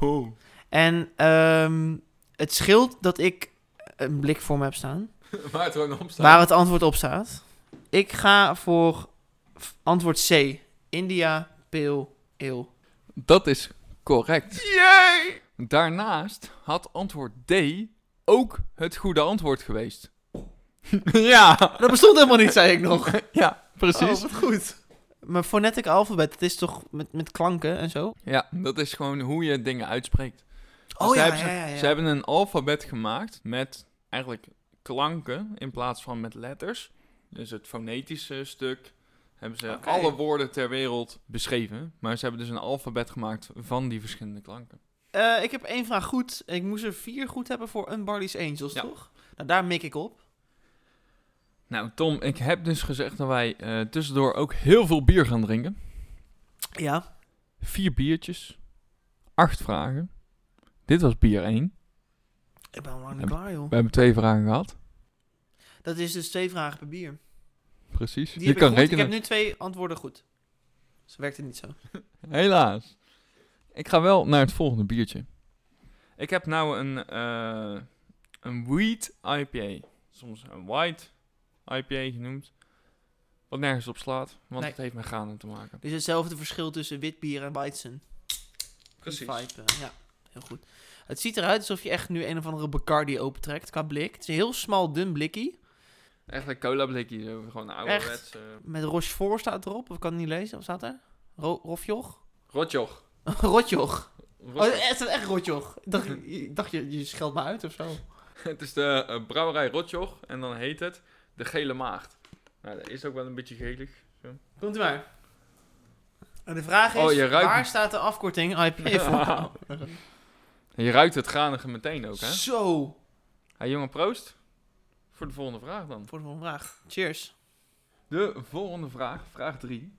Oh. En ehm, het scheelt dat ik een blik voor me heb staan. (laughs) Waar het gewoon op staat. Waar het antwoord op staat. Ik ga voor antwoord C. India Pale Ale. Dat is correct. Yay! Daarnaast had antwoord D ook het goede antwoord geweest. (laughs) ja, Dat bestond helemaal niet, zei ik nog. (laughs) ja, precies. Oh, wat goed. Maar phonetic alfabet, het is toch met, met klanken en zo? Ja, dat is gewoon hoe je dingen uitspreekt. Oh Dus ja, ja, hebben ja, ze, ja. ze hebben een alfabet gemaakt met eigenlijk klanken in plaats van met letters. Dus het fonetische stuk hebben ze alle woorden ter wereld beschreven. Maar ze hebben dus een alfabet gemaakt van die verschillende klanken. Eh, ik heb één vraag goed. Ik moest er vier goed hebben voor Unbarley's Angels, Ja. toch? Nou, daar mik ik op. Nou, Tom, ik heb dus gezegd dat wij eh, tussendoor ook heel veel bier gaan drinken. Ja. Vier biertjes, acht vragen. Dit was bier 1. Ik ben al lang klaar, joh. We hebben twee vragen gehad. Dat is dus twee vragen per bier. Precies. Die je heb ik kan goed. rekenen. Ik heb nu twee antwoorden goed. Zo werkt het niet zo. (laughs) Helaas. Ik ga wel naar het volgende biertje. Ik heb nou een, eh een wheat IPA. Soms een white IPA genoemd. Wat nergens op slaat, want Nee. het heeft met granen te maken. Dus hetzelfde verschil tussen wit bier en weizen. Vibe, eh, ja, heel goed. Het ziet eruit alsof je echt nu een of andere Bacardi opentrekt qua blik. Het is een heel smal, dun blikkie. Echt een cola blikje, zo. gewoon een ouderwets. Met Rochefort staat erop. Of kan het niet lezen? Wat staat er? Ro Rofjoch? rotjoch. (laughs) Rotjoch. Oh, het is echt Rotjoch. Ik dacht, ik dacht je, je scheldt me uit of zo. (laughs) het is de eh, brouwerij Rotjoch en dan heet het de Gele Maagd. Nou, dat is ook wel een beetje gelig. Komt u maar. En de vraag is, Oh, ruikt- waar staat de afkorting IPA (laughs) voor? Je ruikt het granige meteen ook, hè? Zo. Hey, jongen, proost. Voor de volgende vraag dan. Voor de volgende vraag. Cheers. De volgende vraag, vraag 3.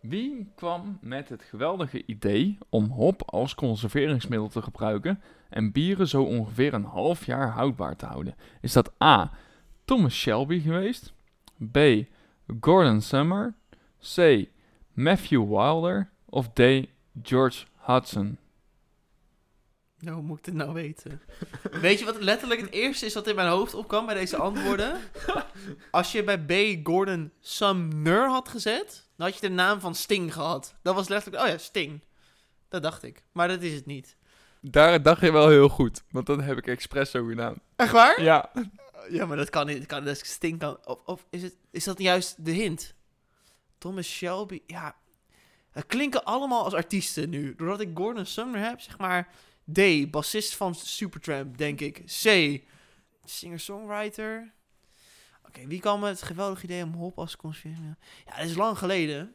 Wie kwam met het geweldige idee om hop als conserveringsmiddel te gebruiken en bieren zo ongeveer een half jaar houdbaar te houden? Is dat A. Thomas Shelby geweest? B. Gordon Summer? C. Matthew Wilder of D. George Hudson? Nou, hoe moet ik dit nou weten? Weet je wat letterlijk het eerste is wat in mijn hoofd opkwam bij deze antwoorden? (laughs) Als je bij B. Gordon Sumner had gezet, dan had je de naam van Sting gehad. Dat was letterlijk, oh ja, Sting. Dat dacht ik. Maar dat is het niet. Daar dacht je wel heel goed, want dat heb ik expres zo gedaan. Echt waar? Ja. Ja, maar dat kan niet. Dat kan, dat Sting kan. Of, of is, het, is dat juist de hint? Thomas Shelby. Ja. Het klinken allemaal als artiesten nu. Doordat ik Gordon Sumner heb, zeg maar. D. Bassist van Supertramp, denk ik. C. Singer-songwriter. Oké, wie kwam met het geweldige idee om hop als conspiratie? Ja, dat is lang geleden.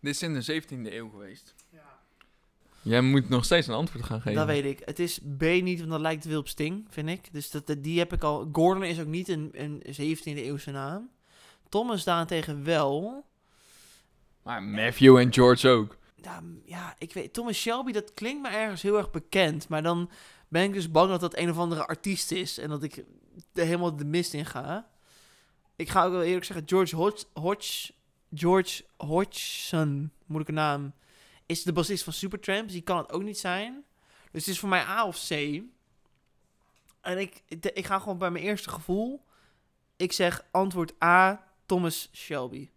Dit is in de 17e eeuw geweest. Jij moet nog steeds een antwoord gaan geven. Dat weet ik. Het is B niet, want dat lijkt veel op Sting, vind ik. Dus dat, dat- die heb ik al. Gordon is ook niet een, een 17e eeuwse naam. Thomas daarentegen wel. Maar Matthew en George ook. M- ja, ik weet. Thomas Shelby, dat klinkt me ergens heel erg bekend. Maar dan ben ik dus bang dat dat een of andere artiest is. En dat ik er helemaal de mist in ga. Ik ga ook wel eerlijk zeggen, George Hodge, George Hodgson, moeilijke naam, is de bassist van Supertramp. Dus die kan het ook niet zijn. Dus het is voor mij A of C. En ik, ik ga gewoon bij mijn eerste gevoel. Ik zeg antwoord A, Thomas Shelby.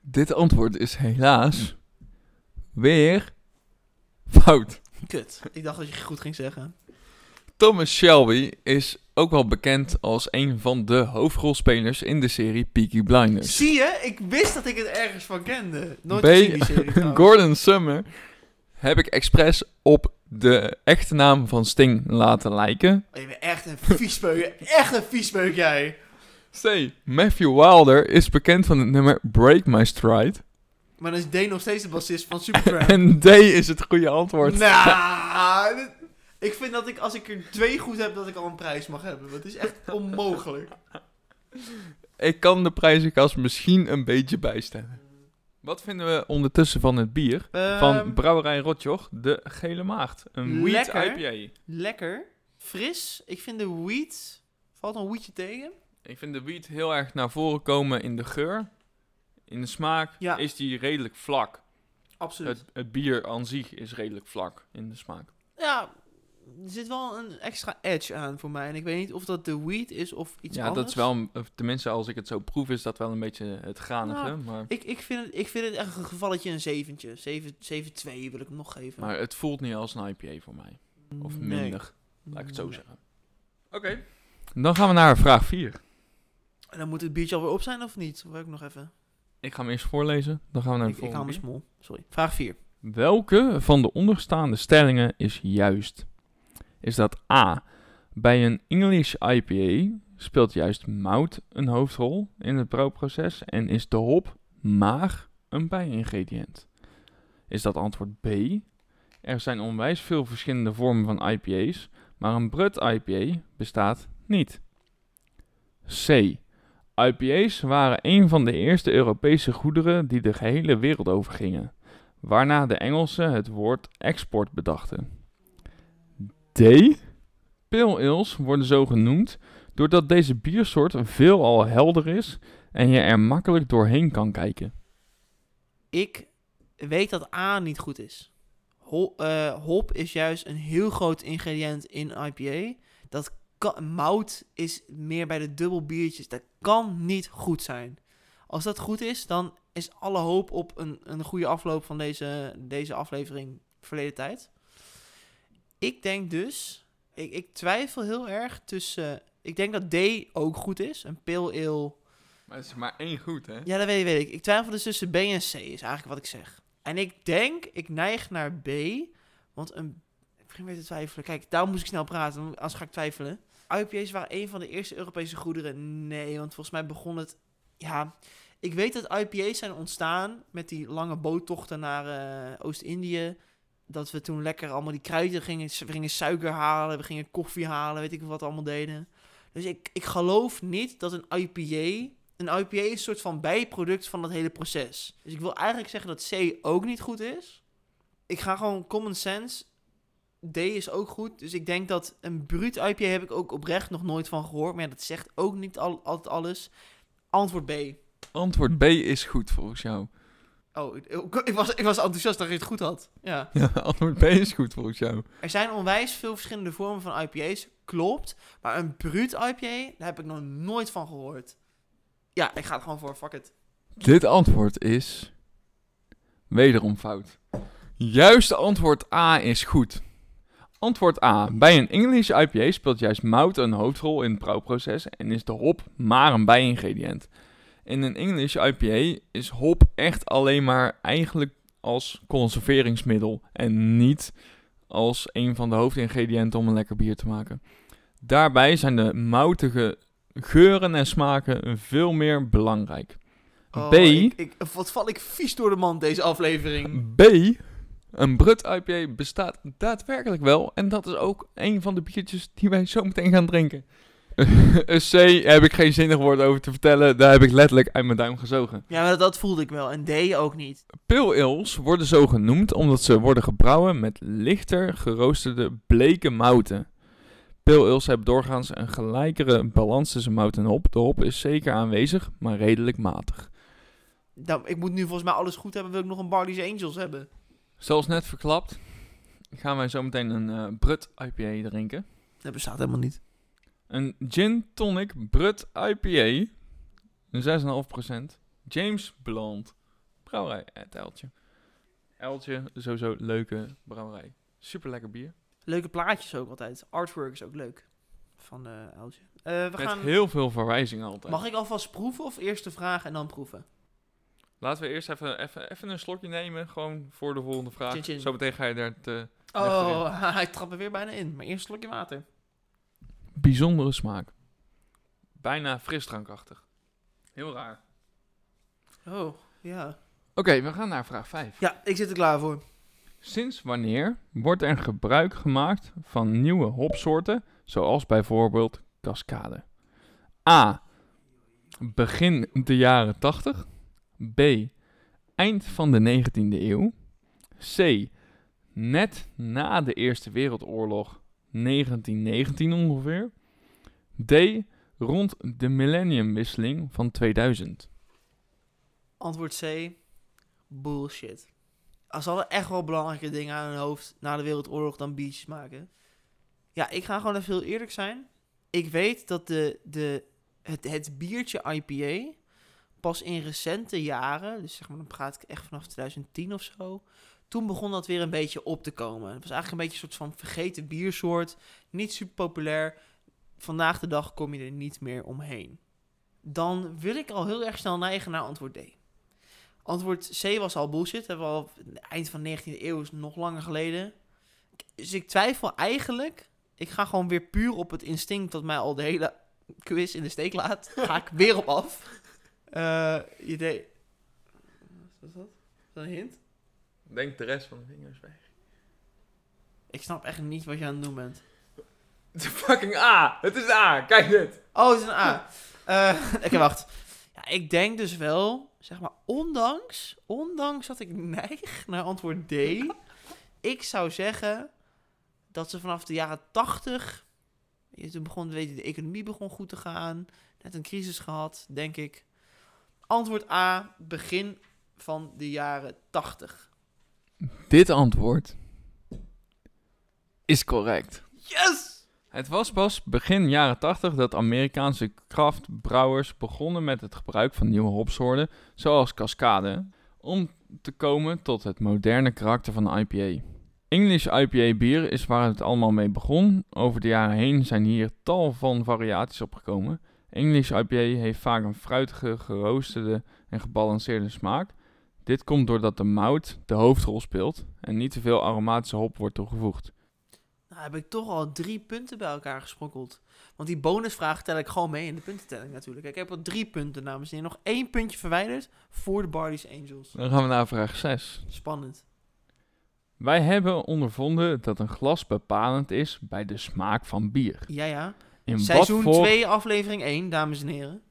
Dit antwoord is helaas weer fout. Kut. Ik dacht dat je goed ging zeggen. Thomas Shelby is ook wel bekend als een van de hoofdrolspelers in de serie Peaky Blinders. Zie je? Ik wist dat ik het ergens van kende. Nooit gezien die serie. (laughs) Gordon Summer heb ik expres op de echte naam van Sting laten lijken. Oh, je bent echt een viespeuk. (laughs) Echt een viespeuk jij. C. Matthew Wilder is bekend van het nummer Break My Stride. Maar dan is Dane nog steeds de bassist van Supertramp. En D is het goede antwoord. Nou, ik vind dat ik als ik er twee goed heb, dat ik al een prijs mag hebben. Dat is echt onmogelijk. Ik kan de prijzenkast misschien een beetje bijstellen. Wat vinden we ondertussen van het bier? Van Ehm, Brouwerij Rotjoch, de Gele Maagd. Een wheat Lekker. IPA. lekker. Fris. Ik vind de wheat... Valt een wheatje tegen? Ik vind de wheat heel erg naar voren komen in de geur. In de smaak Ja. is die redelijk vlak. Absoluut. Het, het bier aan zich is redelijk vlak in de smaak. Ja, er zit wel een extra edge aan voor mij. En ik weet niet of dat de wheat is of iets ja, anders. dat is wel, tenminste als ik het zo proef, is dat wel een beetje het granige. Ja. Maar, Ik, ik, vind het, ik vind het echt een gevalletje een zeventje. 7 7-2 wil ik hem nog geven. maar het voelt niet als een IPA voor mij. Of Nee. minder, laat ik het zo Nee. zeggen. Oké. Dan gaan we naar vraag 4. En dan moet het biertje alweer op zijn of niet? Ik nog even? Ik ga hem eerst voorlezen, dan gaan we naar de Ik, ik volgende. me bier. smol. Sorry. Vraag 4. Welke van de onderstaande stellingen is juist? Is dat A. Bij een English IPA speelt juist mout een hoofdrol in het brouwproces en is de hop maar een bijingrediënt? Is dat antwoord B. Er zijn onwijs veel verschillende vormen van IPA's, maar een Brut IPA bestaat niet. C. IPA's waren een van de eerste Europese goederen die de gehele wereld overgingen waarna de Engelsen het woord export bedachten. D. Pale ales worden zo genoemd doordat deze biersoort veelal helder is en je er makkelijk doorheen kan kijken. Ik weet dat A niet goed is. Hol, eh, hop is juist een heel groot ingrediënt in IPA. Dat kan, mout is meer bij de dubbel biertjes. Dat kan niet goed zijn. Als dat goed is, dan is alle hoop op een, een goede afloop van deze, deze aflevering verleden tijd. Ik denk dus, ik, ik twijfel heel erg tussen. Ik denk dat D ook goed is. Een pale ale Maar het is maar één goed, hè? ja, dat weet, weet ik. Ik twijfel dus tussen B en C, is eigenlijk wat ik zeg. En ik denk, ik neig naar B, want een... Ik begin weer te twijfelen. Kijk, daarom moest ik snel praten, anders ga ik twijfelen. IPA's waren een van de eerste Europese goederen. Nee, want volgens mij begon het... Ja, ik weet dat IPA's zijn ontstaan met die lange boottochten naar eh, Oost-Indië. Dat we toen lekker allemaal die kruiden gingen, we gingen suiker halen, we gingen koffie halen, weet ik wat allemaal deden. Dus ik, ik geloof niet dat een IPA een IPA is een soort van bijproduct van dat hele proces. Dus ik wil eigenlijk zeggen dat C ook niet goed is. Ik ga gewoon common sense. D is ook goed. Dus ik denk dat een bruut IPA heb ik ook oprecht nog nooit van gehoord. Maar ja, dat zegt ook niet al, altijd alles. Antwoord B. Antwoord B is goed volgens jou. Oh, ik, was, ik was enthousiast dat je het goed had. Ja. (laughs) Ja, antwoord B is goed volgens jou. Er zijn onwijs veel verschillende vormen van IPA's, klopt. Maar een bruut IPA, daar heb ik nog nooit van gehoord. Ja, ik ga er gewoon voor, fuck it. Dit antwoord is wederom fout. Juiste antwoord A is goed. Antwoord A. Bij een English IPA speelt juist mout een hoofdrol in het brouwproces en is de hop maar een bijingrediënt. In een English IPA is hop echt alleen maar eigenlijk als conserveringsmiddel en niet als een van de hoofdingrediënten om een lekker bier te maken. Daarbij zijn de moutige geuren en smaken veel meer belangrijk. Oh, B. Ik, ik, wat val ik vies door de mand deze aflevering. B. Een Brut IPA bestaat daadwerkelijk wel. En dat is ook een van de biertjes die wij zo meteen gaan drinken. (laughs) Een C heb ik geen zinnig woord over te vertellen. Daar heb ik letterlijk uit mijn duim gezogen. Ja, maar dat voelde ik wel. En D ook niet. Pale worden zo genoemd omdat ze worden gebrouwen met lichter geroosterde bleke mouten. Pale hebben doorgaans een gelijkere balans tussen mout en hop. De hop is zeker aanwezig, maar redelijk matig. Nou, ik moet nu volgens mij alles goed hebben. Wil ik nog een Barley's Angels hebben? Zoals net verklapt, gaan wij zo meteen een eh, Brut IPA drinken. Dat bestaat helemaal niet. Een Gin Tonic Brut IPA. Een 6,5%. James Blunt. Brouwerij. Het Eltje. Eltje, sowieso leuke brouwerij. Super lekker bier. Leuke plaatjes ook altijd. Artwork is ook leuk. Van eh Eltje. Eh, we Met gaan... heel veel verwijzingen altijd. Mag ik alvast proeven of eerst de vraag en dan proeven? Laten we eerst even, even, even een slokje nemen. Gewoon voor de volgende vraag. Chin chin. Zo meteen ga je daar te... Oh, (laughs) hij trapt er weer bijna in. Maar eerst een slokje water. Bijzondere smaak. Bijna frisdrankachtig. Heel raar. Oh, ja. Oké, we gaan naar vraag 5. Ja, ik zit er klaar voor. Sinds wanneer wordt er gebruik gemaakt van nieuwe hopsoorten, zoals bijvoorbeeld cascade? A. Begin de jaren 80. B. Eind van de 19e eeuw. C. Net na de Eerste Wereldoorlog, 1919 ongeveer. D. Rond de millenniumwisseling van 2000. Antwoord C. Bullshit. Als hadden echt wel belangrijke dingen aan hun hoofd na de Wereldoorlog dan biertjes maken. Ja, ik ga gewoon even heel eerlijk zijn. Ik weet dat de, de, het, het biertje IPA pas in recente jaren, dus zeg maar dan praat ik echt vanaf 2010 of zo, toen begon dat weer een beetje op te komen. Het was eigenlijk een beetje een soort van vergeten biersoort, niet super populair. Vandaag de dag kom je er niet meer omheen. Dan wil ik al heel erg snel neigen naar antwoord D. Antwoord C was al bullshit. Hebben we al eind van de 19e eeuw is nog langer geleden. Dus ik twijfel eigenlijk. Ik ga gewoon weer puur op het instinct dat mij al de hele quiz in de steek laat. Ga ik weer op af. Eh je deed. Wat is dat? Is dat een hint? Denk de rest van de vingers weg. Ik snap echt niet wat je aan het doen bent. De fucking A! Het is A! Kijk dit! Oh, het is een A. Eh (laughs) Oké, wacht. Ja, ik denk dus wel, zeg maar, ondanks, ondanks dat ik neig naar antwoord D, ik zou zeggen dat ze vanaf de jaren 80, je- toen begon, weet je, de economie begon goed te gaan, net een crisis gehad, denk ik. Antwoord A, begin van de jaren 80. Dit antwoord is correct. Yes! Het was pas begin jaren 80 dat Amerikaanse kraftbrouwers begonnen met het gebruik van nieuwe hopsoorten, zoals cascade, om te komen tot het moderne karakter van de IPA. English IPA bier is waar het allemaal mee begon. Over de jaren heen zijn hier tal van variaties opgekomen. English IPA heeft vaak een fruitige, geroosterde en gebalanceerde smaak. Dit komt doordat de mout de hoofdrol speelt en niet te veel aromatische hop wordt toegevoegd. Nou heb ik toch al drie punten bij elkaar gesprokkeld. Want die bonusvraag tel ik gewoon mee in de puntentelling natuurlijk. Ik heb al drie punten, dames en. Nog één puntje verwijderd voor de Barley's Angels. Dan gaan we naar vraag 6. Spannend. Wij hebben ondervonden dat een glas bepalend is bij de smaak van bier. Ja, ja. In Seizoen wat, voor, 2, aflevering 1, dames en heren.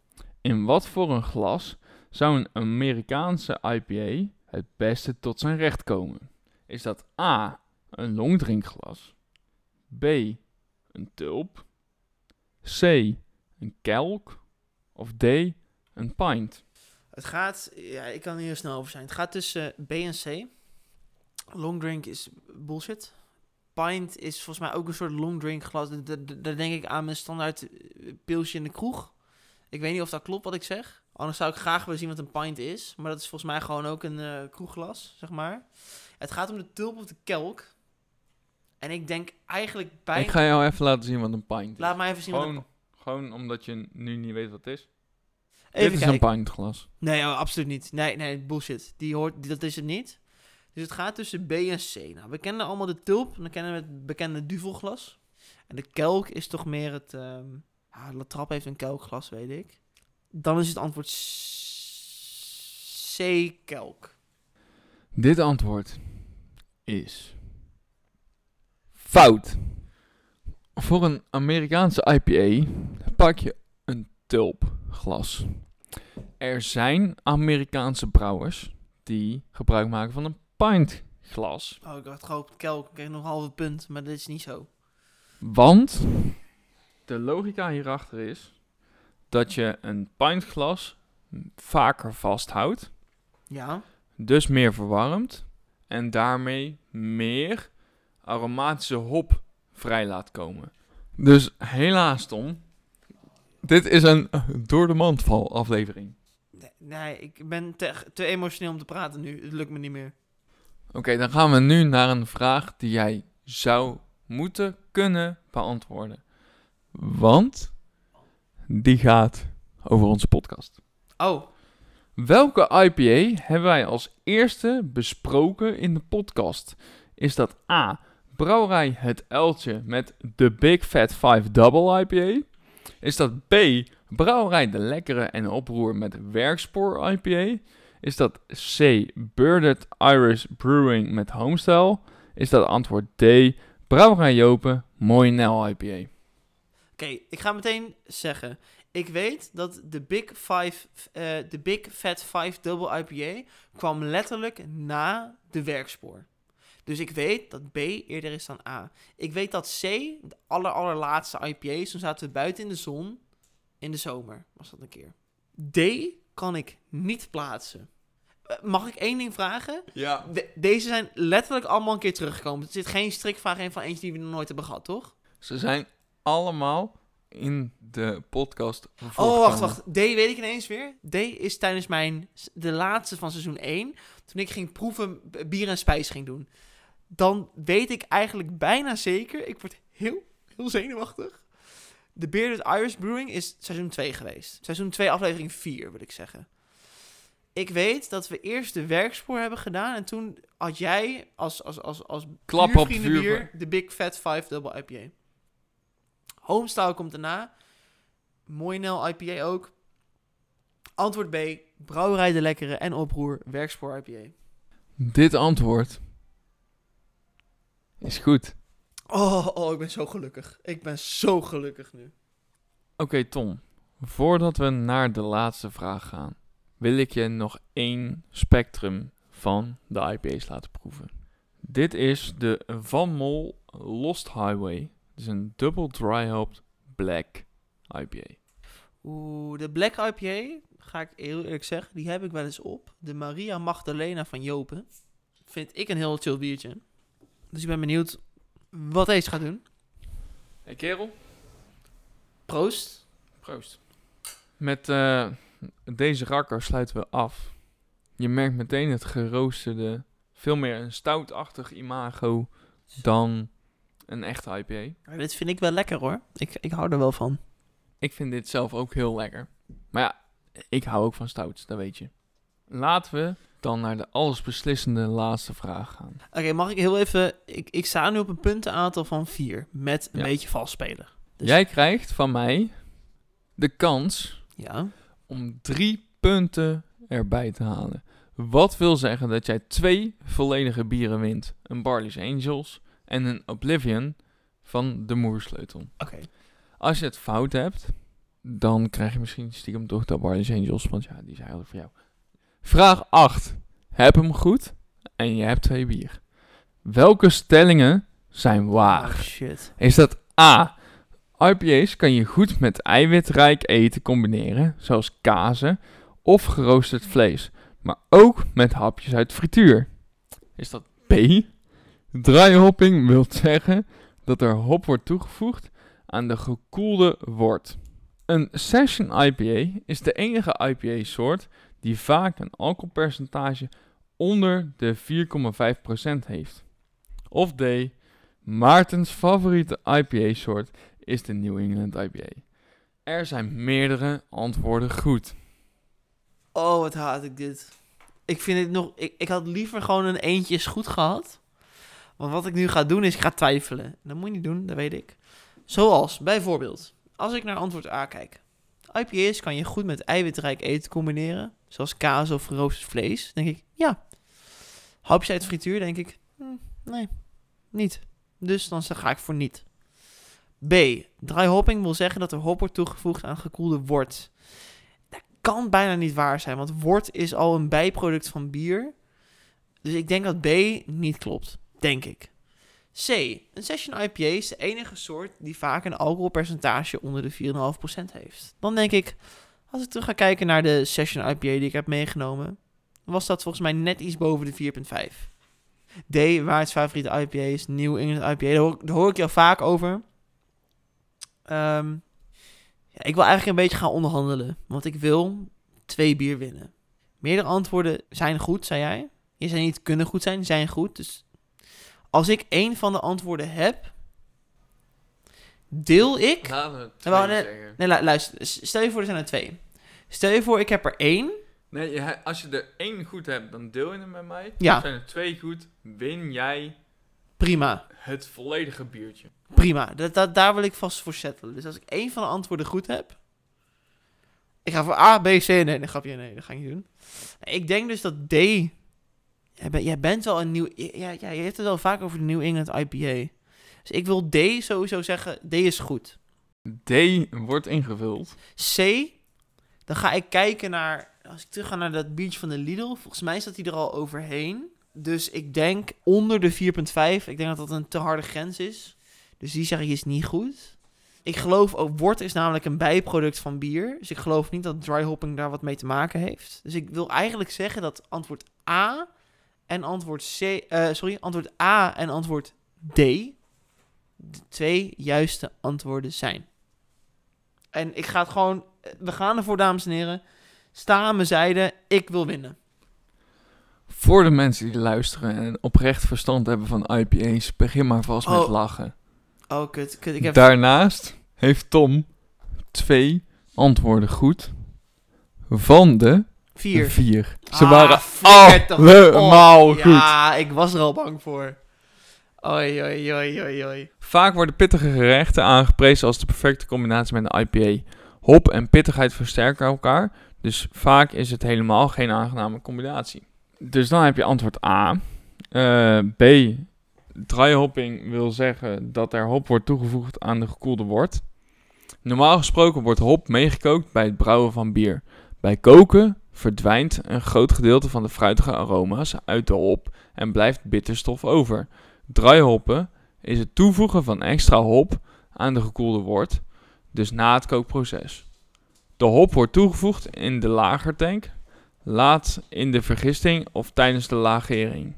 in wat voor een glas zou een Amerikaanse IPA het beste tot zijn recht komen? Is dat A, een longdrinkglas, B, een tulp, C, een kelk of D, een pint? Het gaat, ja, ik kan er heel snel over zijn. Het gaat tussen B en C. Long drink is bullshit. Pint is volgens mij ook een soort long drink glas. Da- da- Daar denk ik aan mijn standaard eh, pilsje in de kroeg. Ik weet niet of dat klopt wat ik zeg. Anders zou ik graag willen zien wat een pint is. Maar dat is volgens mij gewoon ook een eh, kroegglas, zeg maar. Het gaat om de tulp of de kelk. En ik denk eigenlijk bij... Ik ga jou even laten zien wat een pint is. Laat mij even zien wat een... Gewoon, gewoon omdat je nu niet weet wat het is. Even Dit is een pintglas. Nee, oh, absoluut niet. Nee, nee, bullshit. Die hoort, die- dat is het niet. Dus het gaat tussen B en C. Nou, we kennen allemaal de tulp. Dan kennen we het bekende duvelglas. En de kelk is toch meer het... ehm ja, La Trappe heeft een kelkglas, weet ik. Dan is het antwoord C, kelk. Dit antwoord is fout. Voor een Amerikaanse IPA pak je een tulpglas. Er zijn Amerikaanse brouwers die gebruik maken van een pintglas. Oh, ik had gehoopt kelk. Ik kreeg nog een halve punt, maar dit is niet zo. Want de logica hierachter is dat je een pintglas vaker vasthoudt. Ja. dus meer verwarmt en daarmee meer aromatische hop vrij laat komen. Dus helaas Tom, dit is een door de mand val aflevering. Nee, nee, ik ben te, te emotioneel om te praten nu. Het lukt me niet meer. Oké, dan gaan we nu naar een vraag die jij zou moeten kunnen beantwoorden. Want die gaat over onze podcast. Oh, Welke IPA hebben wij als eerste besproken in de podcast? Is dat A. Brouwerij Het Eltje met de Big Fat 5 Double IPA? Is dat B. Brouwerij De Lekkere en Oproer met Werkspoor IPA? Is dat C. Birded Irish Brewing met Homestyle? Is dat antwoord D. Brouwerij Jopen Mooi Nel IPA? Oké, ik ga meteen zeggen. Ik weet dat de Big, Five, eh, de Big Fat 5 Double IPA kwam letterlijk na de werkspoor. Dus ik weet dat B eerder is dan A. Ik weet dat C de aller, allerlaatste IPA is. Toen zaten we buiten in de zon. In de zomer was dat een keer. D kan ik niet plaatsen. Eh, mag ik één ding vragen? Ja. De- deze zijn letterlijk allemaal een keer teruggekomen. Er zit geen strikvraag in van eentje die we nog nooit hebben gehad, toch? Ze zijn allemaal in de podcast Oh, wacht, wacht. D weet ik ineens weer. D is tijdens mijn, de laatste van seizoen 1, toen ik ging proeven, bier en spijs ging doen. Dan weet ik eigenlijk bijna zeker, ik word heel, heel zenuwachtig. De Bearded Irish Brewing is seizoen 2 geweest. Seizoen 2, aflevering 4, wil ik zeggen. Ik weet dat we eerst de werkspoor hebben gedaan en toen had jij als, als, als, als Klap op vuur. de Big Fat 5 Double IPA. Homestyle komt daarna. Mooi Nel IPA ook. Antwoord B. Brouwerij de Lekkere en Oproer Werkspoor IPA. Dit antwoord is goed. Oh, oh, ik ben zo gelukkig. Ik ben zo gelukkig nu. Oké, Tom. Voordat we naar de laatste vraag gaan, wil ik je nog één spectrum van de IPA's laten proeven. Dit is de Van Mol Lost Highway. Het is een double dry hopped black IPA. Oeh, de Black IPA, ga ik heel eerlijk zeggen, die heb ik wel eens op. De Maria Magdalena van Jopen. Vind ik een heel chill biertje. Dus ik ben benieuwd wat deze gaat doen. Hey kerel. Proost. Proost. Met eh, deze rakker sluiten we af. Je merkt meteen het geroosterde, veel meer een stoutachtig imago dan een echte IPA. Maar dit vind ik wel lekker hoor. Ik, ik hou er wel van. Ik vind dit zelf ook heel lekker. Maar ja, ik hou ook van stouts, dat weet je. Laten we dan naar de allesbeslissende laatste vraag gaan. Oké, mag ik heel even... Ik, ik sta nu op een puntenaantal van vier. Met een Ja. beetje valsspeler. Dus- Jij krijgt van mij de kans Ja. om drie punten erbij te halen. Wat wil zeggen dat jij twee volledige bieren wint. Een Barley's Angels en een Oblivion van de Moersleutel. Oké. Als je het fout hebt, dan krijg je misschien stiekem toch de Barley's Angels, want ja, die zijn eigenlijk voor jou. Vraag 8. Heb hem goed en je hebt twee bier. Welke stellingen zijn waar? Oh shit. Is dat A. IPA's kan je goed met eiwitrijk eten combineren, zoals kazen of geroosterd vlees, maar ook met hapjes uit frituur. Is dat... B. Dry hopping wil zeggen dat er hop wordt toegevoegd aan de gekoelde wort. Een session IPA is de enige IPA-soort die vaak een alcoholpercentage onder de 4,5% heeft. Of D. Maartens favoriete IPA-soort is de New England IPA. Er zijn meerdere antwoorden goed. Oh, wat haat ik dit. Ik vind het nog... Ik, ik had liever gewoon een eentje is goed gehad. Want wat ik nu ga doen is, ik ga twijfelen. Dat moet je niet doen, dat weet ik. Zoals, bijvoorbeeld, als ik naar antwoord A kijk. IPA's kan je goed met eiwitrijk eten combineren. Zoals kaas of geroosterd vlees. denk ik, ja. Hapjes uit frituur, denk ik, hm, nee, niet. Dus dan ga ik voor niet. B. Dry hopping wil zeggen dat er hop wordt toegevoegd aan gekoelde wort. Dat kan bijna niet waar zijn, want wort is al een bijproduct van bier. Dus ik denk dat B niet klopt. Denk ik. C. Een session IPA is de enige soort die vaak een alcoholpercentage onder de 4,5% heeft. Dan denk ik, als ik terug ga kijken naar de session IPA die ik heb meegenomen, was dat volgens mij net iets boven de 4,5. D. Waar het favoriete IPA is, New England IPA. Daar hoor, daar hoor ik jou vaak over. Ehm, ja, ik wil eigenlijk een beetje gaan onderhandelen, want ik wil twee bier winnen. Meerdere antwoorden zijn goed, zei jij. Je zei niet kunnen goed zijn, zijn goed. Dus als ik één van de antwoorden heb, deel ik. Laten we nee. Nee, luister. Stel je voor, er zijn er twee. Stel je voor, ik heb er één. Nee, als je er één goed hebt, dan deel je hem met mij. Ja. Zijn er twee goed, win jij. Prima. Het volledige biertje. Prima. Dat, dat, daar wil ik vast voor settelen. Dus als ik één van de antwoorden goed heb. Ik ga voor A, B, C. Nee, nee, grapje. Nee, dat ga ik niet doen. Ik denk dus dat D Jij, bent wel een nieuw... Ja, ja, je hebt het wel vaak over de New England IPA. Dus ik wil D sowieso zeggen, D is goed. D wordt ingevuld. C, dan ga ik kijken naar... Als ik terug ga naar dat biertje van de Lidl, volgens mij staat hij er al overheen. Dus ik denk onder de 4,5. Ik denk dat dat een te harde grens is. Dus die zeg ik is niet goed. Ik geloof ook, wort is namelijk een bijproduct van bier. Dus ik geloof niet dat dry hopping daar wat mee te maken heeft. Dus ik wil eigenlijk zeggen dat antwoord A en antwoord C, uh, sorry, antwoord A en antwoord D de twee juiste antwoorden zijn. En ik ga het gewoon, we gaan ervoor, dames en heren. Sta aan mijn zijde, ik wil winnen. Voor de mensen die luisteren en oprecht verstand hebben van IPA's, begin maar vast met oh. lachen. Oh, kut, kut. Ik heb... Daarnaast heeft Tom twee antwoorden goed van de Vier. Vier. Ze ah, waren allemaal goed. Ja, ik was er al bang voor. Oi, oi, oi, oi. Vaak worden pittige gerechten aangeprezen als de perfecte combinatie met een IPA. Hop en pittigheid versterken elkaar, dus vaak is het helemaal geen aangename combinatie. Dus dan heb je antwoord A. Uh, B. Dry hopping wil zeggen dat er hop wordt toegevoegd aan de gekoelde wort. Normaal gesproken wordt hop meegekookt bij het brouwen van bier. Bij koken verdwijnt een groot gedeelte van de fruitige aroma's uit de hop en blijft bitterstof over. Dry hoppen is het toevoegen van extra hop aan de gekoelde wort, dus na het kookproces. De hop wordt toegevoegd in de lagertank, laat in de vergisting of tijdens de lagering.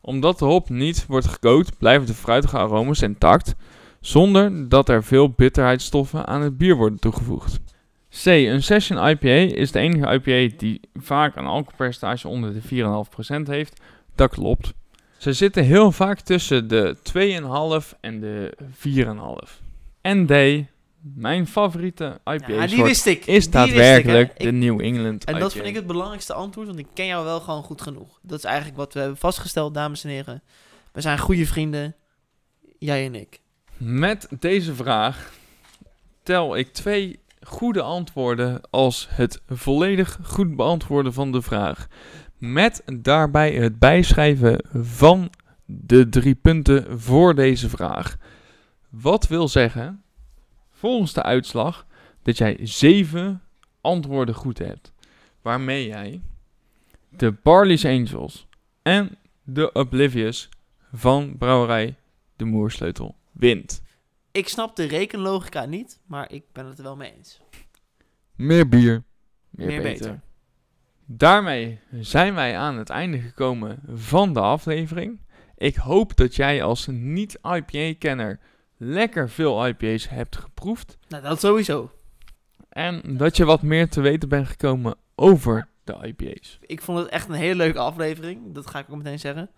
Omdat de hop niet wordt gekookt, blijven de fruitige aroma's intact, zonder dat er veel bitterheidsstoffen aan het bier worden toegevoegd. C. Een Session IPA is de enige IPA die vaak een alcoholpercentage onder de 4,5% heeft. Dat klopt. Ze zitten heel vaak tussen de 2,5 en de 4,5. En D. Mijn favoriete IPA ja, die wist ik. is daadwerkelijk de New England En dat vind ik het belangrijkste antwoord, want ik ken jou wel gewoon goed genoeg. Dat is eigenlijk wat we hebben vastgesteld, dames en heren. We zijn goede vrienden, jij en ik. Met deze vraag tel ik twee goede antwoorden als het volledig goed beantwoorden van de vraag. Met daarbij het bijschrijven van de drie punten voor deze vraag. Wat wil zeggen, volgens de uitslag, dat jij zeven antwoorden goed hebt. Waarmee jij de Barley's Angels en de Oblivious van brouwerij De Moersleutel wint ik snap de rekenlogica niet, maar ik ben het er wel mee eens. Meer bier, meer, beter. Daarmee zijn wij aan het einde gekomen van de aflevering. Ik hoop dat jij als niet-IPA-kenner lekker veel IPA's hebt geproefd. Nou, dat sowieso. En dat je wat meer te weten bent gekomen over de IPA's. Ik vond het echt een hele leuke aflevering. Dat ga ik ook meteen zeggen.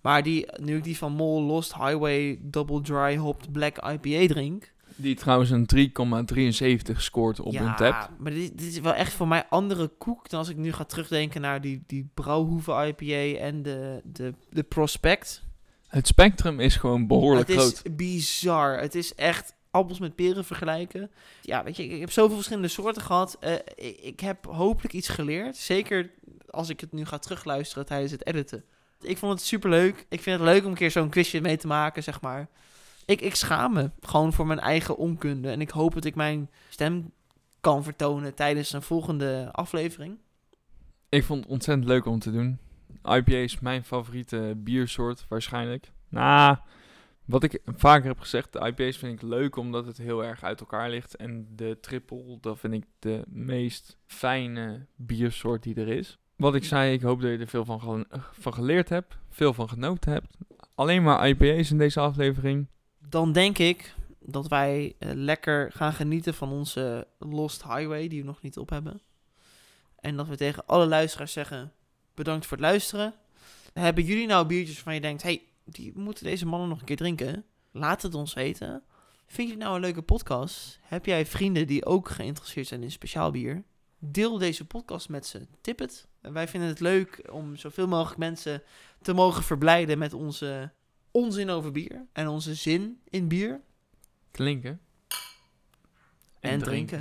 Maar die, nu ik die van Mol Lost Highway Double Dry Hopped Black IPA drink. Die trouwens een 3,73 scoort op ja, hun tap. maar dit, dit is wel echt voor mij andere koek dan als ik nu ga terugdenken naar die, die Brouwhoeve IPA en de, de, de Prospect. Het spectrum is gewoon behoorlijk het groot. is bizar. Het is echt appels met peren vergelijken. Ja, weet je, ik, heb zoveel verschillende soorten gehad. Eh, ik, ik heb hopelijk iets geleerd. Zeker als ik het nu ga terugluisteren tijdens het editen. Ik vond het super leuk. Ik vind het leuk om een keer zo'n quizje mee te maken, zeg maar. Ik, ik schaam me gewoon voor mijn eigen onkunde. En ik hoop dat ik mijn stem kan vertonen tijdens een volgende aflevering. Ik vond het ontzettend leuk om te doen. IPA is mijn favoriete biersoort, waarschijnlijk. Nou, wat ik vaker heb gezegd, de IPA's vind ik leuk omdat het heel erg uit elkaar ligt. En de triple, dat vind ik de meest fijne biersoort die er is. Wat ik zei, ik hoop dat je er veel van, van geleerd hebt, veel van genoten hebt. Alleen maar IPA's in deze aflevering. Dan denk ik dat wij eh, lekker gaan genieten van onze Lost Highway, die we nog niet op hebben. En dat we tegen alle luisteraars zeggen: bedankt voor het luisteren. Hebben jullie nou biertjes waarvan je denkt: hey, die moeten deze mannen nog een keer drinken? Laat het ons weten. Vind je het nou een leuke podcast? Heb jij vrienden die ook geïnteresseerd zijn in speciaal bier? Deel deze podcast met ze. Tip het. Wij vinden het leuk om zoveel mogelijk mensen te mogen verblijden met onze onzin over bier. En onze zin in bier Klinken. en, drinken.